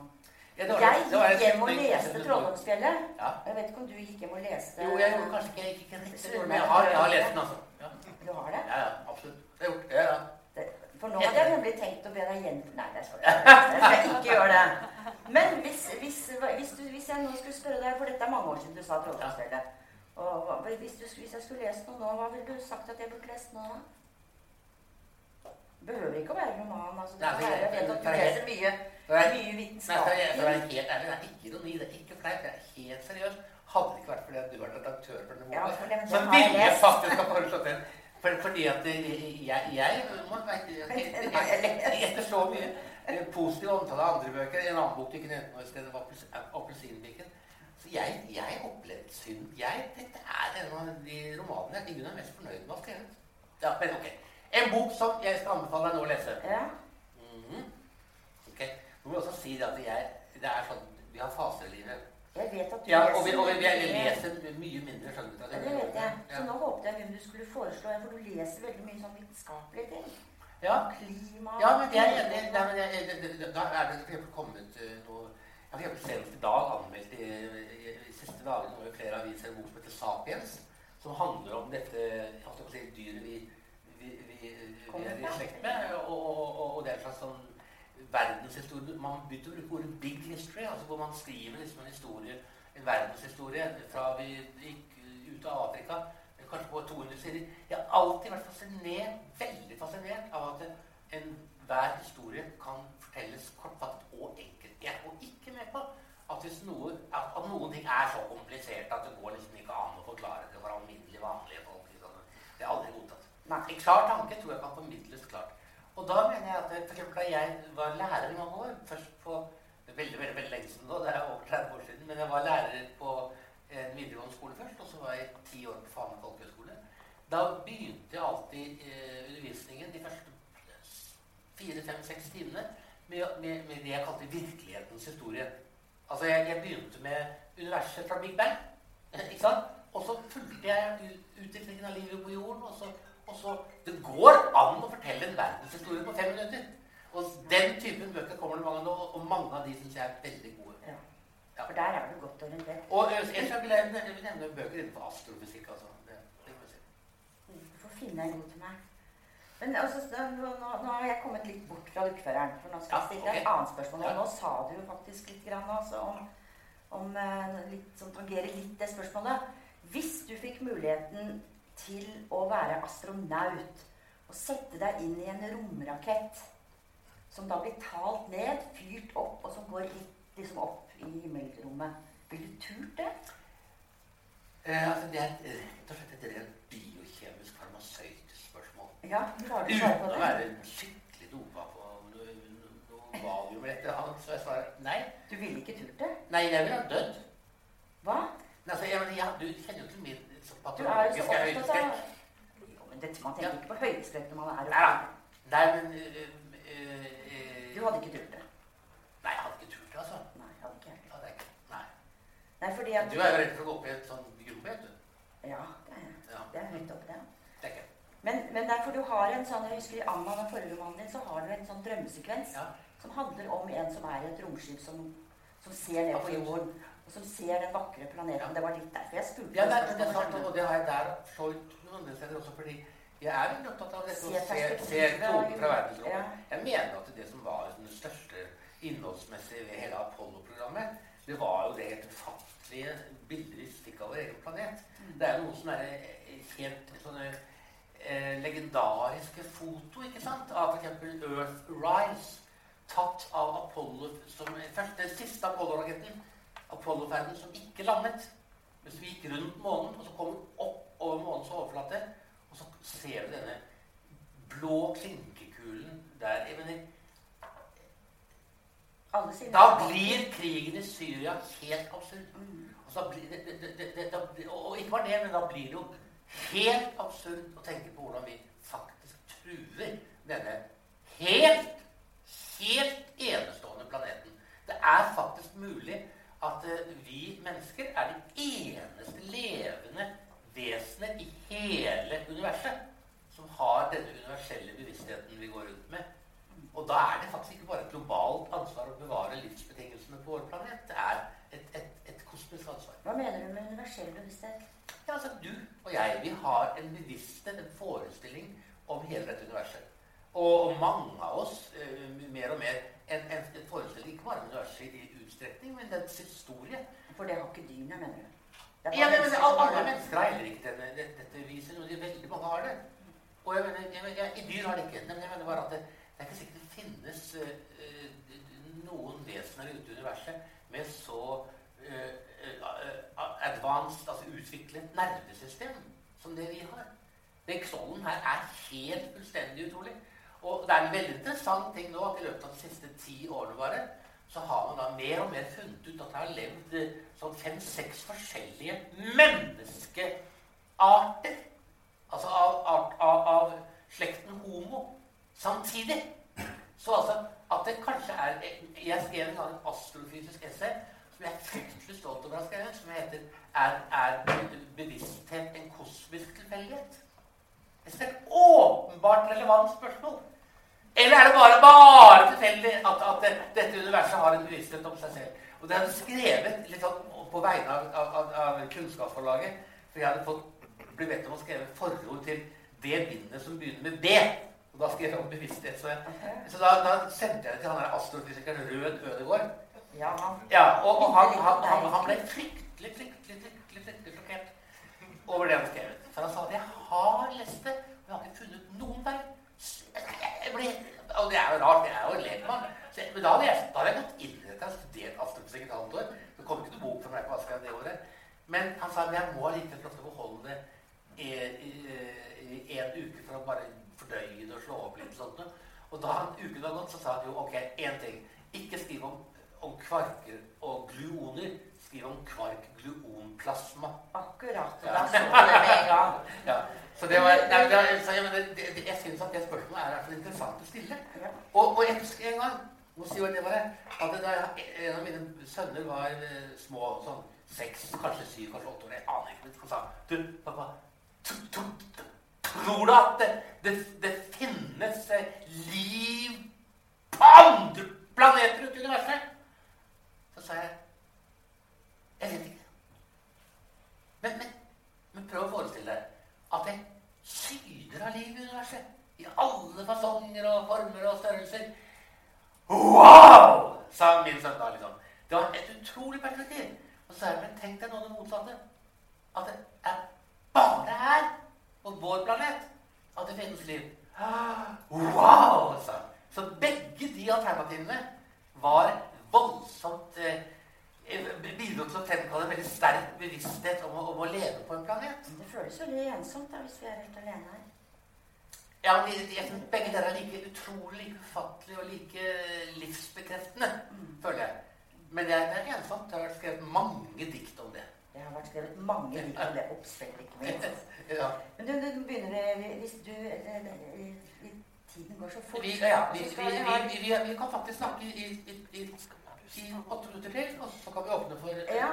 D: Det
C: Jeg gikk hjem og leste 'Trolldomsfjellet'.
D: Ja.
C: Jeg vet ikke om du gikk hjem og leste
D: Jo, jeg gjorde kanskje ikke, jeg gikk ikke men jeg har, jeg har lest den, altså. Ja,
C: Du har det?
D: ja, ja absolutt. Det har jeg gjort. Ja, ja.
C: Det, for nå hadde jeg nemlig tenkt å be deg gjen... Nei, det skal jeg. Skal ikke gjøre det. Men hvis, hvis, hvis, du, hvis jeg nå skulle spørre deg, for dette er mange år siden du sa Trolldomsfjellet og hvis, du, hvis jeg skulle lest noe nå, hva ville du sagt at jeg burde lest nå? Behøver ikke å være roman. altså. Det
D: Nei,
C: jeg,
D: jeg-
C: jeg vet at du leser mye,
D: Jeg-
C: mye
D: Nei, for å være helt ærlig, det er ikke ironi, det er ikke fleip. Det er helt seriøst. Hadde det ikke vært fordi at du var redaktør for denne boka,
C: ja,
D: så ville jeg faktisk ha foreslått den. For, fordi at jeg, jeg må Etter så mye positiv omtale av andre bøker, en annen bok du ikke nevnte noe sted, stedet var Appels- Appelsinbikken Så jeg, jeg opplevde synd. Jeg, dette er en av de romanene jeg i er mest fornøyd med å skrive. Ja, men ok. En bok som jeg skal anbefale deg nå å lese.
C: Ja.
D: Mhm. Ok. Nå må også si det at jeg, det er sånn, vi har faser i livet.
C: Jeg vet at du
D: Ja, og vi, og vi, vi leser mye mindre
C: Ja,
D: skjønnlitteratur.
C: det vet jeg. Så nå håpet jeg hvem du skulle foreslå en, for du leser veldig mye sånn vitenskapelige ting.
D: Ja.
C: Klima
D: ja, men jeg er enig. Da er det eksempel kommet noe Jeg har eksempel senest i dag anmeldt i, i, i siste dagene noe i flere aviser en bok som heter 'Sapiens', som handler om dette på si, dyret vi, vi, vi, vi er i slekt med. Og, og, og, og det er en slags sånn verdenshistorie Man begynte å bruke ordet 'big history', altså hvor man skriver liksom en historie, en verdenshistorie fra vi gikk ut av Afrika, kanskje på 200 sider. Jeg har alltid vært fascinert, veldig fascinert av at enhver historie kan fortelles kortfattet og enkelt. Jeg går ikke med på at noe, at, at noen ting er så komplisert at det går liksom ikke an å forklare det for alminnelig vanlige folk. Liksom. Det er aldri godtatt. En klar tanke tror jeg kan formidles klart. Og da mener jeg at for eksempel da jeg var lærer i mange år, først på veldig, veldig, veldig lenge siden nå, det er over 30 år siden, men jeg var lærer på en videregående skole først, og så var jeg ti år på Fana folkehøgskole. Da begynte jeg alltid eh, undervisningen de første fire, fem, seks timene med, med, med det jeg kalte virkelighetens historie. Altså jeg, jeg begynte med universet fra Big Bang, *laughs* ikke sant? Og så fulgte jeg ut- utviklingen av livet på jorden, og så, og så Det går an å fortelle en verdenshistorie på fem minutter. Og den typen bøker kommer det mange nå, og mange av de syns jeg er veldig gode.
C: Ja.
D: Ja.
C: For der er du godt orientert.
D: Og eh, ellers vil jeg nevne, bøker innenfor astrofysikk. Altså. Det, det si.
C: Du får finne en god til meg. Men altså, nå, nå, har jeg kommet litt bort fra lukkføreren, for nå skal jeg stille deg et annet spørsmål. Og nå sa du jo faktisk litt grann, altså, om, om eh, litt, som tangerer litt det spørsmålet. Hvis du fikk muligheten til å være astronaut og sette deg inn i en romrakett som da blir talt ned, fyrt opp, og som går rett liksom opp i himmelrommet, ville du turt det?
D: Eh, altså, det er rett og slett et biokjemisk farmasøytisk spørsmål.
C: Ja, klarer du å svare
D: Uten å
C: det?
D: være skikkelig dopa på noe, valium eller et eller annet. Så jeg svarer nei.
C: Du ville ikke turt det?
D: Nei, jeg ville ha dødd.
C: Hva?
D: Altså, jeg, ja, du kjenner jo til min
C: Du er jo men dette, Man tenker ikke på høydestrekk når man er
D: Nei da.
C: oppe.
D: Nei, men uh, uh, uh,
C: Du hadde ikke turt det?
D: Nei, jeg hadde ikke turt det, altså.
C: Nei, jeg hadde ikke.
D: Hadde jeg ikke. Nei.
C: Nei, fordi at
D: Du er jo redd for å gå opp i et sånt gruppe, vet du.
C: Ja, det er jeg.
D: Ja,
C: Det er høyt oppe, det.
D: det er.
C: Men, men derfor du har en sånn Jeg husker i Anna, den forrige romanen din, så har du en sånn drømmesekvens
D: Ja.
C: som handler om en som er i et romskip som, som ser ned på jorden, som ser den vakre planeten.
D: Ja.
C: Det var litt derfor jeg spurte.
D: Ja,
C: det
D: det sant, og det har jeg der så noen andre steder også, fordi jeg er veldig opptatt av dette å se, se kloden fra
C: ja.
D: Jeg mener at det som var den største innholdsmessige ved hele Apollo-programmet, det var jo det helt ufattelige bilder vi fikk av vår egen planet. Det er jo som er eh, helt sånne eh, legendariske foto, ikke sant, av f.eks. Earthrise, tatt av Apollo som først, Den siste Apollo-raketten, Apollo-ferden, som ikke landet. men vi gikk rundt månen, og så kom vi opp over månens overflate, og så ser du denne blå klinkekulen der jeg mener, Da blir krigen i Syria helt absurd. Og, så blir det, det, det, det, og ikke bare det, men da blir det jo helt absurd å tenke på hvordan vi faktisk truer denne helt, helt enestående planeten. Det er faktisk mulig at eh, vi mennesker er de eneste levende vesener i hele universet som har denne universelle bevisstheten vi går rundt med. Og da er det faktisk ikke bare et globalt ansvar å bevare livsbetingelsene på vår planet. Det er et, et, et kosmisk ansvar.
C: Hva mener du med universell bevissthet?
D: Ja, altså Du og jeg vi har en bevissthet, en forestilling om hele dette universet. Og mange av oss uh, mer og mer en, en, en forestilling ikke bare om universet i utstrekning, men dens historie.
C: For det har ikke dyrene, mener du?
D: Ja, men, men alle, mennesker har heller ikke denne, dette, viset. De, veldig mange har det. Og jeg mener, jeg, jeg, I dyr har det ikke. Men jeg mener bare at det, det er ikke sikkert det finnes eh, noen vesener ute i universet med så uh, uh, advanced, altså utviklet nervesystem som det vi har. Den knollen her er helt fullstendig utrolig. Og det er en veldig interessant ting nå at i løpet av de siste ti årene bare, så har man da mer og mer funnet ut at det har levd eh, sånn fem-seks forskjellige menneskearter. Altså av, av, av, av slekten homo samtidig. Så altså at det kanskje er Jeg skrev en astrofysisk essay som jeg er fryktelig stolt over å ha skrevet, som heter er, er bevissthet en kosmisk tilfeldighet? Det er et åpenbart relevant spørsmål. Eller er det bare, bare tilfeldig at, at det, dette universet har en bevissthet om seg selv? Og det hadde skrevet litt sånn på vegne av, av, av Kunnskapsforlaget. For jeg hadde fått, blitt bedt om å skrive forord til det bindet som begynner med B. Og da skrev jeg om bevissthet. Så, jeg, så da, da sendte jeg det til han der astrofysikeren Rød Ødegård.
C: Ja,
D: Ja, og, og han, han, han, han ble fryktelig, fryktelig, fryktelig, fryktelig sjokkert over det han skrev. For han sa at 'jeg har lest det, og jeg har ikke funnet noen feil'. Og det er jo rart, jeg er jo en lekmann. Men da hadde jeg, da hadde jeg gått inn i dette og studert astrofysikk et halvt år. Det kom ikke noen bok fra meg på Aschehoug det året. Men han sa at jeg må allikevel få beholde det i, en uke for å bare fordøye det og slå opp litt. sånt. Og da uken var gått, så sa han jo ok, én ting. Ikke skriv om, om kvarker og gluoner. Skriv om kvark-gluonplasma.
C: akkurat.
D: Ja.
C: Da så du det med en gang. *laughs*
D: Ja, så det var, nei, det, så jeg, det, det, jeg syns at det spørsmålet er i hvert interessant å stille.
C: Ja.
D: Og, og jeg husker en gang si hva det var, at det der, en av mine sønner var eh, små, sånn seks, kanskje syv, kanskje åtte år. Jeg aner ikke. Han sa Du, pappa, tro- tro- tror du at det, det, det finnes eh, liv på andre planeter ute i universet? Så sa jeg Jeg vet ikke. Men, men, men prøv å forestille deg at det syder av liv i universet. I alle fasonger og former og størrelser. Wow! sa min sønn da. liksom. Det var et utrolig perspektiv. Og så sa jeg, men tenk deg nå det motsatte. At det er bare her, på vår planet, at det finnes liv. Wow! sa han. Så begge de alternativene var voldsomt eh, bidro til å fremkalle en veldig sterk bevissthet om å, om å leve på en planet.
C: Det føles veldig ensomt da, hvis vi er helt alene her.
D: Ja, men jeg synes Begge dere er like utrolig like ufattelige og like livsbekreftende, føler jeg. Men det er, det er ensomt. Jeg har skrevet mange dikt om det.
C: Det har vært skrevet mange dikt om det. Oppspill, ikke minst. *laughs*
D: ja.
C: Men du, du begynner Hvis du eh, eh, Tiden går så fort.
D: Vi, ja, vi, vi, vi, vi, vi, vi kan faktisk snakke i, i, i, i åtte minutter til, og så kan vi åpne for
C: Ja.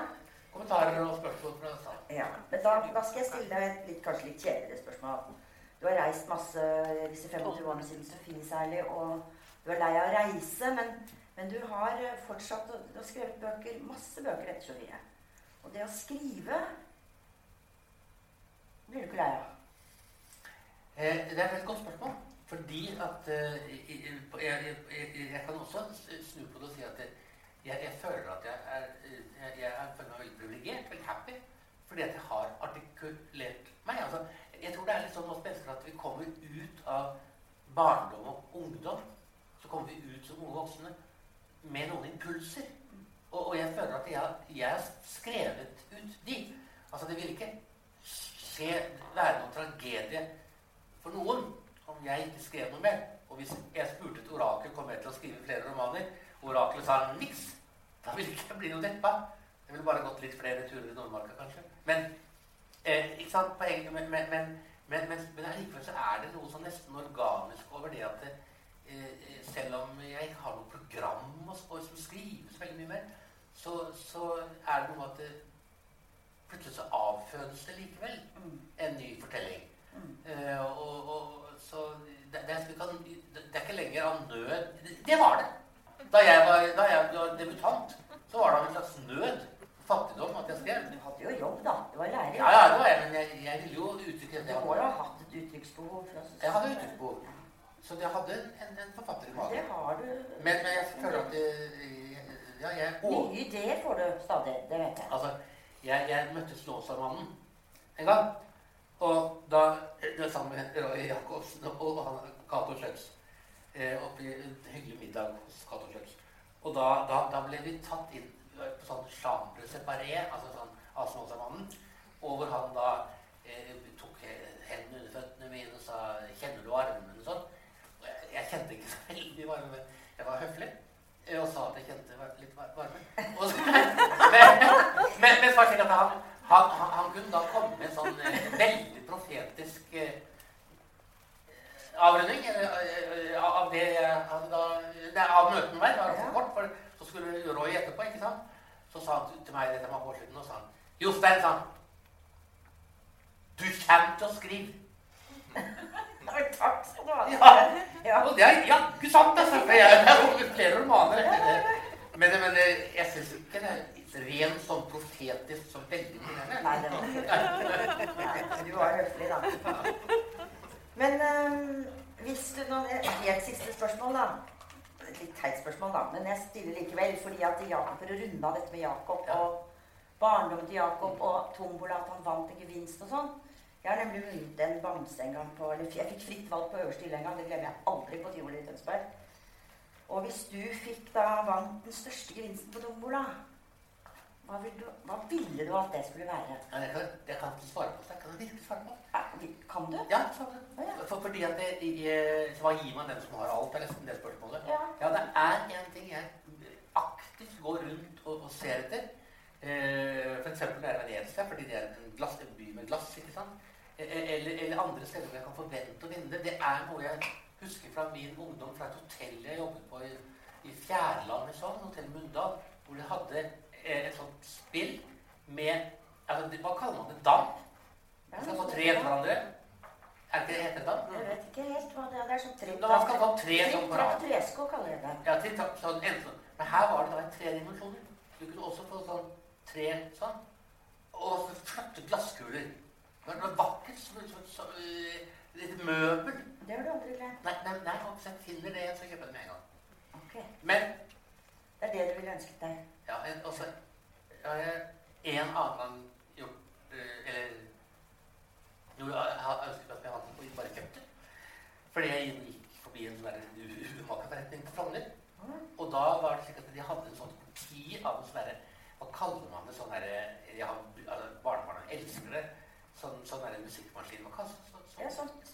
D: Kommentarer og spørsmål fra salen.
C: Ja, men da, da skal jeg stille deg et litt, kanskje litt kjedeligere spørsmål. Du har reist masse disse 25 årene siden Sofie særlig, og du er lei av å reise, men, men du har fortsatt å- Du har skrevet bøker, masse bøker etter Sofie. Og det å skrive blir du ikke lei av.
D: Eh, det er et godt spørsmål. Fordi at eh, jeg, jeg, jeg, jeg kan også snu på det og si at det- jeg, jeg føler at jeg er, jeg, jeg er føler meg veldig privilegert, veldig happy, fordi at jeg har artikulert meg. Altså, jeg tror det er litt sånn hos mennesker at vi kommer ut av barndom og ungdom. Så kommer vi ut som unge voksne med noen impulser. Og, og jeg føler at jeg, har- skrevet ut de. Altså det vil ikke skje, være noen tragedie for noen om jeg ikke skrev noe mer. Og hvis jeg spurte et orakel kom jeg til å skrive flere romaner, oraklet sa niks, da ville ikke jeg bli noe deppa. Jeg ville bare gått litt flere turer i Nordmarka, kanskje. Men eh, ikke sant, poenget, men, men, men, men, men, men allikevel så er det noe sånn nesten organisk over det at det, eh, selv om jeg ikke har noe program og, og som skrives veldig mye mer, så, så er det noe at det, plutselig så avfødes det likevel en ny fortelling. Eh, og, og, så det, det, er, det, er ikke lenger av nød Det, det var det. Da jeg var, da jeg var debutant, så var det av en slags nød. Fattigdom at jeg skrev.
C: Du hadde jo jobb, da. Du var lærer.
D: Ja, ja, det var jeg, men jeg, jeg ville jo uttrykke
C: Du må jo ha hatt et uttrykksbehov.
D: Jeg hadde uttrykksbehov. Så jeg hadde en, en forfatter i
C: Det har du.
D: Men, men jeg føler at det, ja, jeg, og,
C: Nye ideer får du stadig. Det vet jeg.
D: Altså, jeg, jeg møtte Snåsamannen en gang. Og da det var sammen med Roy Jacobsen og han, Cato Schjøtz eh, oppe i en hyggelig middag hos Cato Kjøks. Og da, da, da ble vi tatt inn på sånn chambre separé, altså sånn av og hvor han da eh, tok hendene under føttene mine og sa 'Kjenner du armene?' og sånn. Og jeg, jeg kjente ikke så veldig varme, men jeg var høflig. eh, Og sa at jeg kjente litt varme. Og så, *laughs* men, men, men det at han, han, han, han kunne da komme med en sånn eh, veldig profetisk eh, avrunding eh, av det jeg hadde da det er Av møtene med meg. Det var for kort, for så skulle Roy etterpå, ikke sant. Så sa han til meg dette mange år siden, og sa han Jostein, sa. Du kommer til å skrive. *laughs*
C: «Nei, Takk skal du ha.
D: Ja.
C: Ja.
D: Og det er jaggu sant, altså. For jeg har flere romaner. Men, men eh, jeg syns ikke det er rent sånn profetisk så veldig.
C: Nei, det var ikke *laughs* det. Du var høflig, da. *laughs* Men øhm, hvis du nå helt siste spørsmål, da. Et litt teit spørsmål, da. Men jeg stiller likevel fordi at Jakob, for å runde av dette med Jakob og barndommen til Jakob og tombola, at han vant en gevinst og sånn. Jeg har nemlig vunnet en bamse en gang på Eller jeg fikk fritt valg på øverste hylle en gang. Det glemmer jeg aldri på tivoli i Tønsberg. Og hvis du fikk da vant den største gevinsten på tombola, hva, vil du, hva ville du at det skulle være?
D: Ja, jeg, kan, jeg kan ikke svare på det. Jeg kan virkelig svare på det.
C: Kan du?
D: Ja, svare på det. For, fordi at det, i- Hva gir man den som har alt? er nesten det spørsmålet.
C: Ja.
D: Ja, det er en ting jeg aktivt går rundt og, og ser etter. Eh, eksempel når jeg er Venezia, fordi det er en, glass, en by med glass. ikke sant? Eh, Eller, eller andre steder jeg kan forvente å vinne det. Det er noe jeg husker fra min ungdom, fra et hotell jeg jobbet på i, i Fjærland i Sogn, Hotell Mundal, hvor de hadde et sånt spill med altså, Hva kaller man det? Dam?
C: Ja,
D: Man skal få tre etter hverandre. Er det ikke det heter dam?
C: Jeg vet ikke helt hva det er. Det er sånn tripp
D: man skal få tre sånn på rad.
C: tresko kaller jeg det.
D: Ja, til, sånn, en. Men her var det da i tre dimensjoner. Du kunne også få sånn tre sånn. Og så flotte glasskuler. Det var vakkert som et øh, litt møbel.
C: Det har du aldri glemt.
D: Nei, nei, nei jeg finner det, så kjøper jeg det med en gang.
C: Ok.
D: Men
C: Det er det du ville ønsket deg.
D: Ja, en, altså en annen gang gjort øh, Eller jo, jeg har ønsket at vi hadde den på det. Fordi jeg gikk forbi en sånn umakerforretning på Frogner. Og da var det slik at de hadde en sånn kopi av en sånn Hva kaller man det? Sånn herre jeg har- altså, Barnebarna elsker det. Sånn, sånn derre musikkmaskin. Hva kalles det?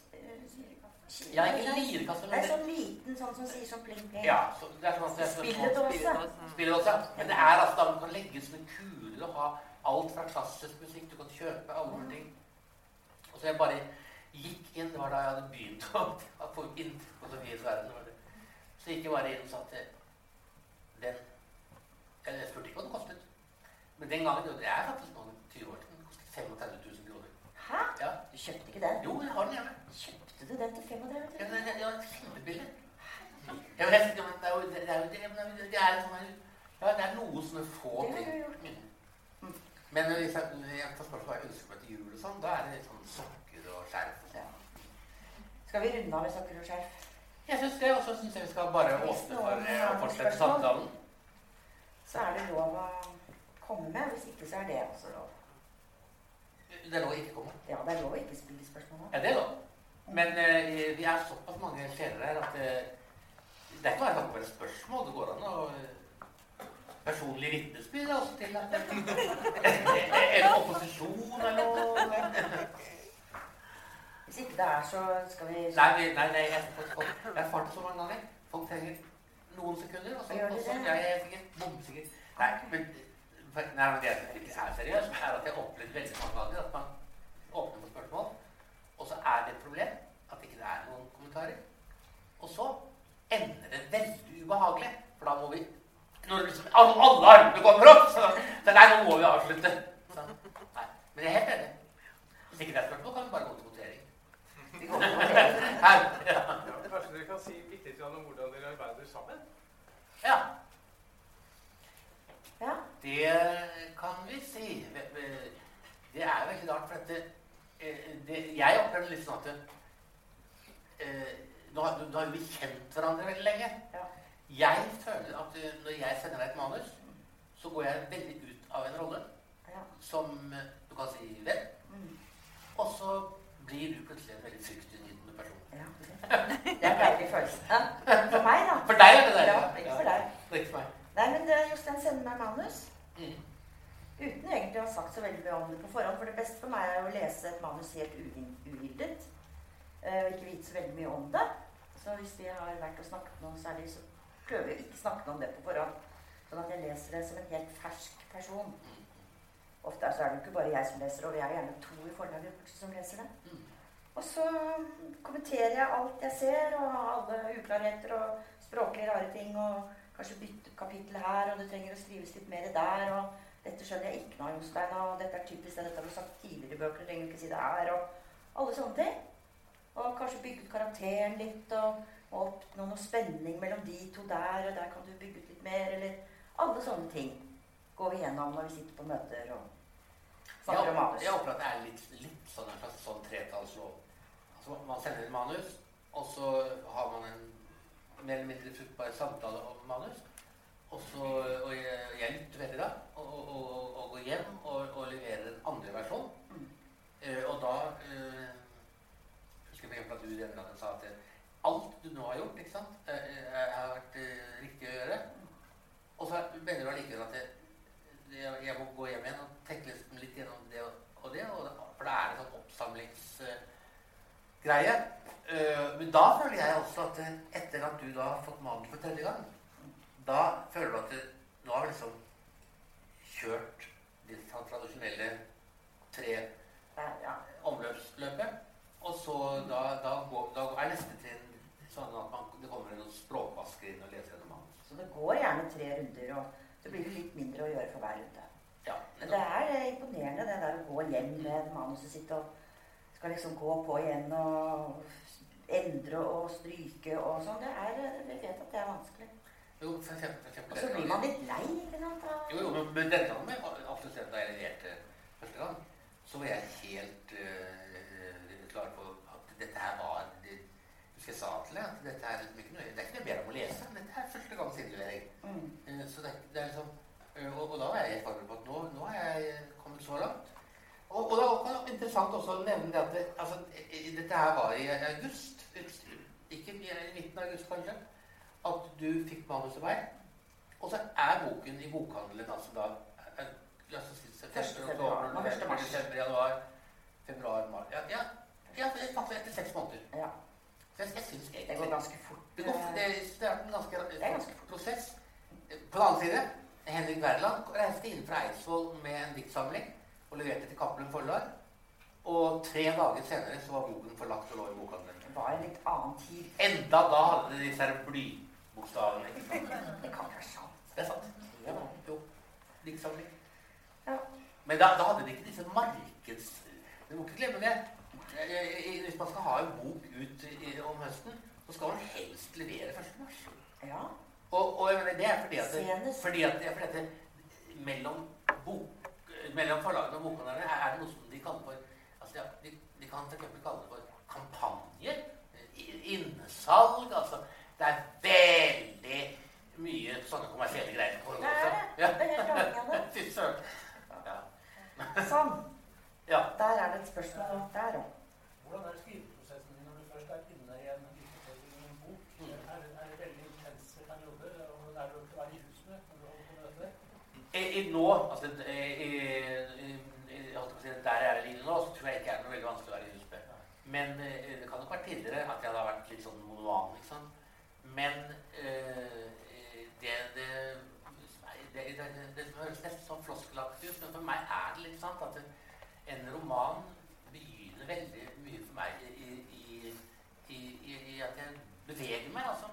C: Ja,
D: ikke lirekasse,
C: Det er sånn liten sånn som sier sånn pling pling.
D: ja, så det er sånn er sånn-
C: Spilledåse.
D: Spilledåse. Men det er altså da man kan legge sånne kuler og ha alt fra klassisk musikk. Du kan kjøpe alle mulige ting. Og så jeg bare gikk inn. Det var da jeg hadde begynt å å få inntrykk på Sofies verden. Så gikk jeg bare inn og sa til den jeg spurte ikke hva den kostet. Men den gangen, det er faktisk noen 20 år siden, den kostet 35 000 kroner.
C: Hæ?
D: Ja.
C: Du kjøpte ikke den?
D: Jo, jeg har den hjemme.
C: Kjøpte du den til 35
D: Ja,
C: 000?
D: det, var kjempebillig. Jeg men det er jo det, er jo det, men det er sånn Ja, det er noe sånne få ting. Mm. Men hvis jeg, jeg får spørsmål hva jeg ønsker meg til jul og sånn, da er det litt sånn sokker og skjerf. og sånn.
C: Skal vi runde av med sokker og skjerf?
D: Jeg syns det, og så syns jeg vi skal bare åpne for eh, å fortsette samtalen.
C: Så er det lov å komme med. Hvis ikke, så er det også lov.
D: Det er lov å ikke komme.
C: Ja, det er lov å ikke spille spørsmål.
D: Ja, det er lov. Men eh, vi er såpass mange sjeler her at eh, det er ikke bare et spørsmål. Det går an å eh, Personlig vitnesbyrd er også at *laughs* Eller opposisjon eller noe.
C: Hvis ikke det er, så skal vi
D: Nei, vi- nei, nei jeg, jeg, jeg har erfart så mange ganger. Folk trenger noen sekunder, og så,
C: Gjør de
D: og
C: det?
D: jeg er sikkert bomsikker. Nei, men, nei, men det jeg ikke er seriøst, er at jeg har opplevd veldig mange ganger at man åpner for spørsmål, og så er det et problem at ikke det er noen kommentarer. Og så ender det veldig ubehagelig, for da må vi Når liksom alle, armene kommer opp, så, så nei, nå må vi avslutte. Så, nei, men jeg er helt enig. Hvis ikke det er spørsmål, kan vi bare gå til votering.
C: Vi går til votering.
D: Her, ja.
E: Ja, kanskje dere kan si bitte litt om hvordan dere arbeider sammen?
D: Ja,
C: Ja.
D: det kan vi si. Det er veldig rart, for at det, eh, det, jeg opplever det litt sånn at eh, nå, har, nå har vi kjent hverandre veldig lenge.
C: Ja.
D: Jeg føler at eh, når jeg sender deg et manus, så går jeg veldig ut av en rolle
C: ja.
D: som eh, du kan si venn,
C: Mm.
D: og så blir du plutselig en veldig fryktinngytende person.
C: ja. Det er en deilig følelse. For meg, da.
D: For deg er det det.
C: Ja, ikke for deg. Nei, men Jostein sender meg manus
D: Mm.
C: Uten egentlig å ha sagt så veldig mye om det på forhånd. For det beste for meg er å lese et manus helt uhildet. eh, Og ikke vite så veldig mye om det. Så hvis vi har vært og snakket noe særlig, så prøver å ikke snakke noe om det på forhånd. Sånn at jeg leser det som en helt fersk person. Ofte er det jo ikke bare jeg som leser, og vi er gjerne to i forlaget som leser det.
D: Mm.
C: Og så kommenterer jeg alt jeg ser, og alle uklarheter og språklige rare ting. Og kanskje bytte kapittel her, og det trenger å skrives litt mer der. Og dette skjønner jeg ikke noe av, Jostein, og dette er typisk det, dette har du sagt tidligere i bøker, du trenger ikke si det er, Og alle sånne ting. Og kanskje bygge ut karakteren litt, og, og oppnå noe spenning mellom de to der, og der kan du bygge ut litt mer, eller alle sånne ting går vi gjennom når vi sitter på møter og snakker om manus.
D: Jeg håper at det er litt, litt sånn en slags sånn tretallslov. Altså, man sender et manus, og så har man en mer eller mindre fruktbar samtale om manus. Og, så, og jeg, lytter veldig da, og, og, og, går hjem og, leverer en andre versjon.
C: Mm.
D: Eh, og da uh, husker jeg at du den gangen sa at eh, alt du nå har gjort, ikke sant, eh, har vært riktig å gjøre. Og så mener du allikevel at jeg, jeg må gå hjem igjen og tenke litt, gjennom det og, det. For da er det sånn oppsamlingsgreie. Men da føler jeg også at etter at du da har fått magen for tredje gang, da føler du at det, nå har vi liksom kjørt det tradisjonelle tre
C: ja.
D: omløpsløpet. Og så da, da, går, da er neste trinn sånn at man, det kommer en språkvasker inn og leser gjennom manus.
C: Så det går gjerne tre runder, og så blir det litt mindre å gjøre for hver runde.
D: Ja,
C: Men det er eh, imponerende det der å gå hjem med manuset sitt og skal liksom gå på igjen og endre og stryke og sånn. Det er, eh, Vi vet at det er vanskelig.
D: Jo, for eksempel, for eksempel
C: Og så blir man litt lei, ikke sant?
D: Jo, jo, men, men gangen med absolutt da jeg leverte første gang, så var jeg helt uh, klar på at dette her var det, Husker jeg sa til deg at dette er liksom ikke noe, det er ikke noe mer om å lese. Dette er første gangs innlevering.
C: Mm.
D: Eh, Så det, det er liksom øh, og, og da var jeg helt forberedt på at nå, nå er jeg kommet så langt. Og, og det var også interessant også å nevne det at det, altså, dette her var i august. Ikke i midten av august, kanskje. At du fikk manus til meg. Og så er boken i bokhandelen altså da si september, oktober, november, desember, januar, februar, mars Ja, ja, ja faktisk etter seks måneder.
C: Ja,
D: Så jeg, jeg synes
C: det går ganske fort.
D: det, går,
C: eh,
D: det, det er en ganske,
C: ganske
D: prosess. På den annen side, Henrik Wergeland reiste inn fra Eidsvoll med en diktsamling og leverte til Cappelen Forlag. Og tre dager senere så var boken forlagt og lå i bokhandelen.
C: Det var en litt annen tid.
D: Enda da hadde de disse her blybokstavene. ikke sant?
C: Det kan ikke være sant.
D: Det er sant. Ja, jo. liksom.
C: Ja.
D: Men da, da hadde de ikke disse markeds... Du må ikke glemme det. Eh, eh, Hvis man skal ha en bok ut om høsten, så skal man helst levere 1. mars.
C: Ja.
D: Og, og jeg mener, det er fordi at, det, fordi at, det, er fordi at det, mellom, bok, mellom forlagene og bokhandlerne er, det noe som de kaller for altså ja, de, de kan eksempel kalle det for kampanjer. Innesalg, Innsalg. Altså, det er veldig mye sånne kommersielle greier.
C: Det er det. Det er helt avhengig. *laughs*
D: Fy søren. Ja.
C: Sånn.
D: ja.
C: Der er det et spørsmål der òg.
F: Hvordan er skriveprosessen din når du først er inne i en i en bok?
D: Mm.
F: Er, det- er det veldig intense perioder? Hvordan er det å være i hus med når du holder på med dette?
D: I, i nå, altså i, i, i, i, holdt på å si, Der jeg er i livet nå, så tror jeg ikke det er noe veldig vanskelig å være i hus med. Men eh, det kan nok være tidligere at jeg hadde vært litt sånn monoan. ikke sant? Men eh, det, det, det, det, høres nesten sånn floskelaktig ut, men for meg er det litt sant at en roman begynner veldig mye for meg i, i, i, i at jeg beveger meg. altså.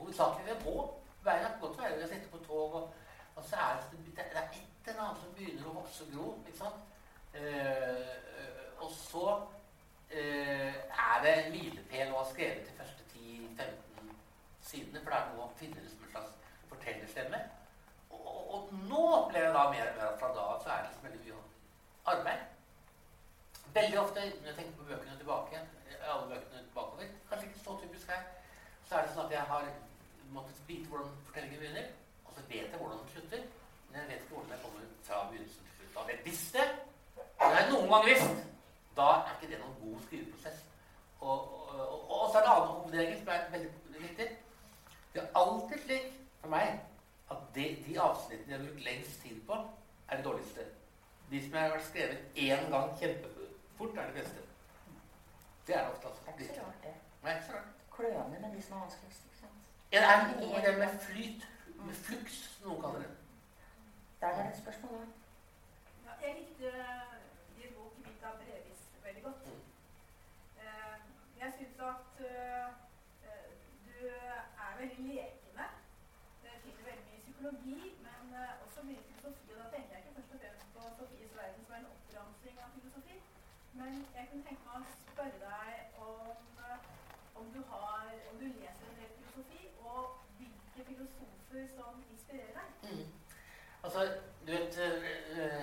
D: Hovedsakelig ved gå. det er godt være ved å sitte på tog. Og, og så er det, det er et eller annet som begynner å vokse og gro. ikke sant? Eh, og så eh, er det en milepæl å ha skrevet til første 10-15 sidene, for det er noe å finne det som en slags fortellerstemme. Og, og, og, nå opplever jeg da mer og mer at fra da av så er det liksom veldig mye arbeid. Veldig ofte når jeg tenker på bøkene tilbake, alle bøkene bakover, kanskje ikke så typisk her, så er det sånn at jeg har måttet vite hvordan fortellingen begynner, og så vet jeg hvordan den slutter, men jeg vet ikke hvordan jeg kommer fra begynnelsen til slutt. Og det visste det har jeg noen gang visst. Da er ikke det noen god skriveprosess. Og, og, og, og så er en annen som er veldig viktig. Det er alltid slik for meg at de, de avsnittene jeg har brukt lengst tid på, er det dårligste. De som jeg har skrevet én gang kjempefort, er det beste. Det er det ofte. altså.
C: Det er ikke så rart, det.
D: Nei, ikke så rart.
C: Kløende med de som er vanskeligst. ikke sant?
D: Ja, det er noe med det med flyt, med flux, som noen kaller det.
C: Der er det et spørsmål da.
G: Ja, jeg likte din bok 'Vita Brevis' veldig godt.
D: Mm.
G: Eh, jeg syns at eh, du er veldig lekende. Det finner veldig mye psykologi, men eh, også mye filosofi. Og da tenker jeg ikke først og fremst på Sofies verden som er en oppramsing av filosofi. Men jeg kunne tenke meg å spørre deg om, om, du, har, om du leser en del filosofi, og hvilke filosofer som inspirerer deg.
D: Mm. Altså, du vet øh,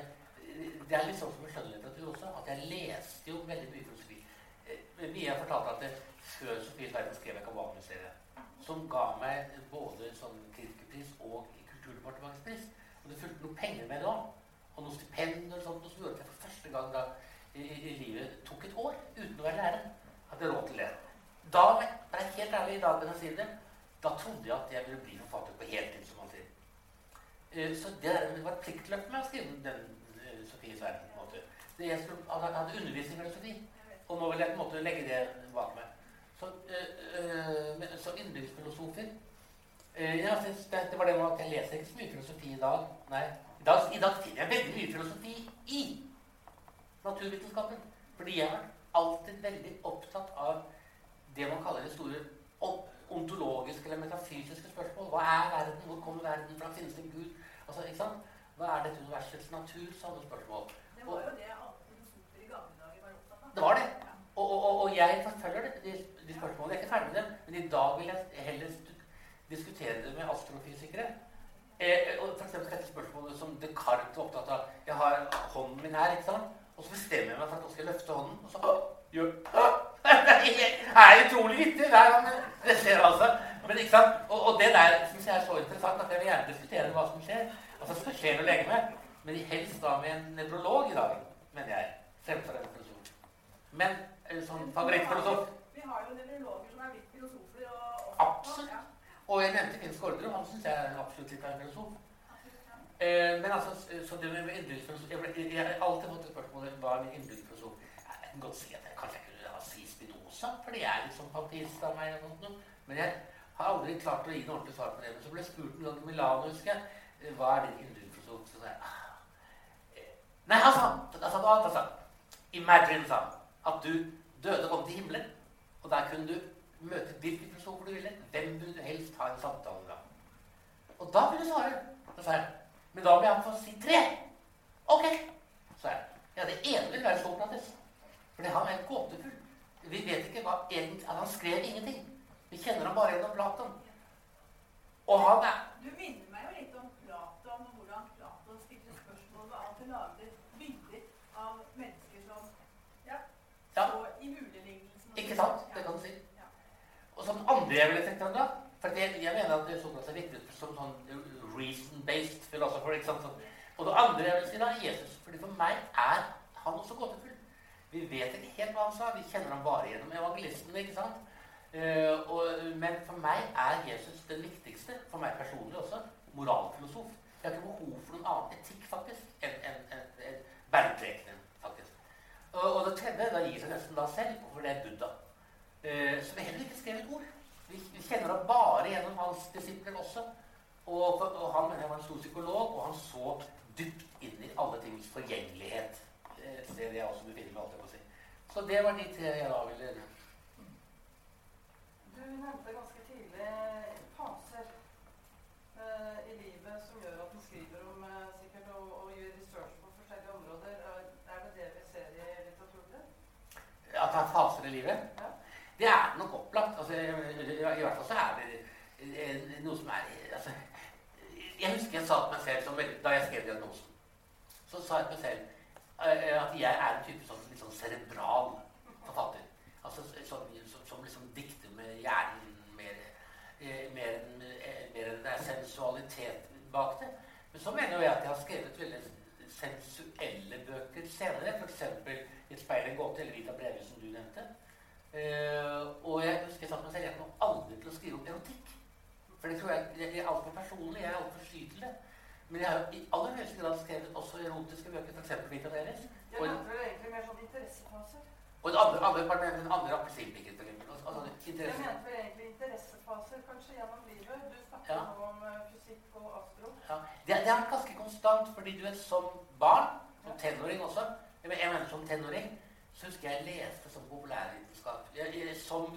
D: Det er litt sånn som med skjønnlitteratur også, at jeg leste jo veldig mye filosofi. Eh, Mia fortalte at det, før Sofies verden skrev jeg Kabal-museet, som ga meg både sånn kirkepris og Kulturdepartementets pris. Og det fulgte noen penger med det òg. Og noen stipender og sånt, og som gjorde at jeg for første gang da i, livet tok et år uten å være lærer. Hadde jeg råd til det. Da, for jeg helt ærlig i dag kan jeg si det, da trodde jeg at jeg ville bli forfatter på heltid, som man sier. Eh, Så det, var et pliktløp med å skrive den uh, Sofies verden. på en måte. Det jeg skulle, jeg hadde undervisning i filosofi, og nå vil jeg på en måte legge det bak meg. Så, øh, øh men, yndlingsfilosofer uh, jeg synes det, det var det med at jeg leser ikke så mye filosofi i dag. Nei. I dag, I dag finner jeg veldig mye filosofi i naturvitenskapen. Fordi jeg har alltid veldig opptatt av det man kaller det store ontologiske eller metafysiske spørsmål. Hva er verden? Hvor kommer verden fra? Finnes det en gud? Altså, ikke sant? Hva er dette universets natur? Sånne spørsmål.
G: Det var jo det alle filosofer i gamle dager var opptatt av.
D: Det var det. Og, og, og, jeg forfølger det, de, de spørsmålene. Jeg er ikke ferdig med dem, men i dag vil jeg heller diskutere det med astrofysikere. Eh, og for eksempel dette spørsmålet som Descartes var opptatt av. Jeg har hånden min her, ikke sant? Og så bestemmer jeg meg for at jeg skal løfte hånden, og så «Åh, gjør Det er utrolig vittig hver gang det skjer, altså. Men ikke sant? Og, og det der syns jeg er så interessant at jeg vil gjerne diskutere hva som skjer. Altså, det skal skje noe med. men helst da med en nevrolog i dag, mener jeg. Fremfor en filosof. Men sånn favorittfilosof
G: Vi har jo nevrologer som er litt filosofer. Og, og
D: Absolutt. Og jeg nevnte Finn Skårderud. Han syns jeg er absolutt litt er en filosof. Eh, men altså, så det med yndlingsfilosof jeg, jeg, jeg har alltid fått spørsmål om hva er min yndlingsfilosof. Jeg kan godt si at jeg kanskje kunne ha si Spinoza, for det er litt sånn av meg. og sånt. Men jeg har aldri klart å gi noe ordentlig svar på det. Men så ble jeg spurt en gang i Milano, husker jeg, eh, hva er din yndlingsfilosof? Så sa jeg ah, eh, Nei, han sa han noe annet. Han sa Imagine, sa han, at du døde og kom til himmelen. Og der kunne du møte hvilken filosof du ville. Hvem du helst ha en samtale med? Og da ville du svare. Da sa jeg men da må han få si tre. Ok, sa jeg. Ja, det ene vil være Sokrates. Fordi han er gåtefull. Vi vet ikke hva egentlig Han skrev ingenting. Vi kjenner ham bare gjennom Platon. Og han er
G: Du minner meg jo litt om Platon, og hvordan Platon stilte spørsmål ved alt det lagde bilder av mennesker som ja,
D: Ja.
G: så i hulelignelsen. og
D: Ikke sant? Det kan du si. Og som andre jeg ville tenkt meg da For det, jeg mener at det Sokrates er viktig som sånn reason-based filosofer. ikke sant? Sånn. Og det andre jeg vil si da, er Jesus. Fordi for meg er han også gåtefull. Vi vet ikke helt hva han sa. Vi kjenner ham bare gjennom evangelistene. ikke sant? Uh, og, men for meg er Jesus den viktigste, for meg personlig også, moralfilosof. Jeg har ikke behov for noen annen etikk faktisk enn en, en, en bergprekenen. faktisk. Og, og det tredje da gir seg nesten da selv, for det er Buddha. Uh, som heller ikke skrev et ord. Vi, vi kjenner ham bare gjennom hans disipler også. Og, og han han var en stor psykolog, og han så dypt inn i alle tings forgjengelighet. Det Et sted jeg også befinner meg, alltid på å si. Så det var de tre jeg da ville
H: Du nevnte ganske tidlig faser eh, i livet som gjør at du skriver om eh, sikkert og, og gjør research på forskjellige områder. Er, er det det vi ser i litteraturen din?
D: At det er faser i livet? Det er nok opplagt. Altså, i, hvert fall så er det eh, noe som er altså, Jeg husker jeg sa til meg selv som, da jeg skrev diagnosen. Så sa jeg til meg selv eh, at jeg er en type sånn, litt sånn cerebral forfatter. Altså som, som, som liksom dikter med hjernen mer, eh, mer mer enn det er sensualitet bak det. Men så mener jo jeg at jeg har skrevet veldig sensuelle bøker senere. F.eks. 'Et speil i gåte' eller 'Vita brevet', som du nevnte. Eh, og jeg husker jeg sa til meg selv jeg kommer aldri til å skrive om erotikk. For det tror jeg, jeg, er altfor personlig. Jeg er altfor sky til det. Men jeg har jo i aller høyeste grad skrevet også erotiske bøker, f.eks. 'Vita
H: deres.
D: Og,
H: nevnte vel egentlig mer sånn interessefaser.
D: og den andre, andre, part- den andre appelsinpikken. Altså,
H: Jeg mente vel egentlig interessefaser kanskje gjennom livet. Du snakker
D: Ja.
H: nå om uh, fysikk og astro.
D: Ja. Det, det er ganske konstant, fordi du vet, som barn, som tenåring også Jeg mener som tenåring, så husker jeg leste som Jeg, jeg, som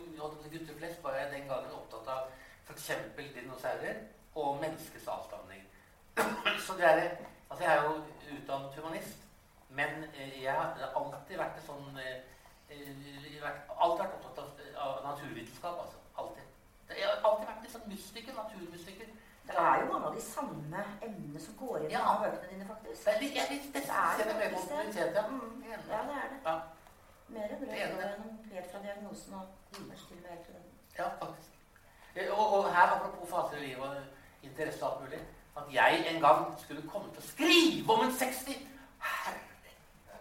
D: gutter flest var jeg den gangen opptatt av f.eks. dinosaurer og menneskets avstamning. *clears throat* så det er Altså, jeg er jo utdannet humanist, men eh, jeg har alltid vært en sånn eh, eh, vært, Alltid vært opptatt av, av naturvitenskap, altså. Alltid. Jeg har alltid vært litt sånn mystiker, naturmystiker.
C: Det er jo mange av de samme emnene som går igjen i
D: Ja.
C: av bøkene dine, faktisk.
D: Det er litt, er litt
C: Det er det. Mm.
D: Enig.
C: Ja, det er det.
D: Ja.
C: Mer enn rød
D: Det er det.
C: Gjennom helt fra diagnosen og kanskje til og med helt fra den.
D: Ja, faktisk. Og, og her, apropos faser i livet og interesse og alt mulig, at jeg en gang skulle komme til å skrive om en 60 Herre,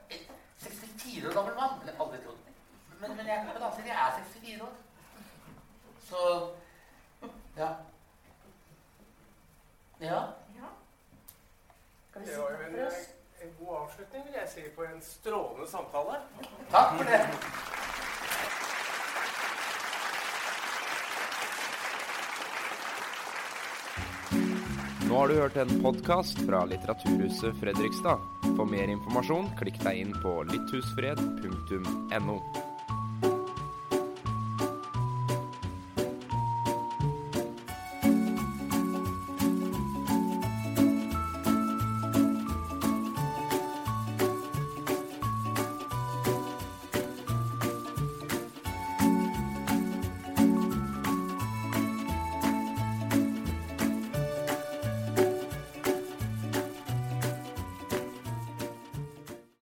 D: en 64 år gammel mann. Ville jeg aldri trodd. Men, men jeg, men altså, jeg er 64 år. Så Ja. Ja.
C: Ja. Skal vi
E: sitte
C: for oss?
E: En god avslutning, vil jeg si, på en strålende samtale.
D: Takk for det.
A: Nå har du hørt en podkast fra Litteraturhuset Fredrikstad. For mer informasjon, klikk deg inn på lytthusfred.no.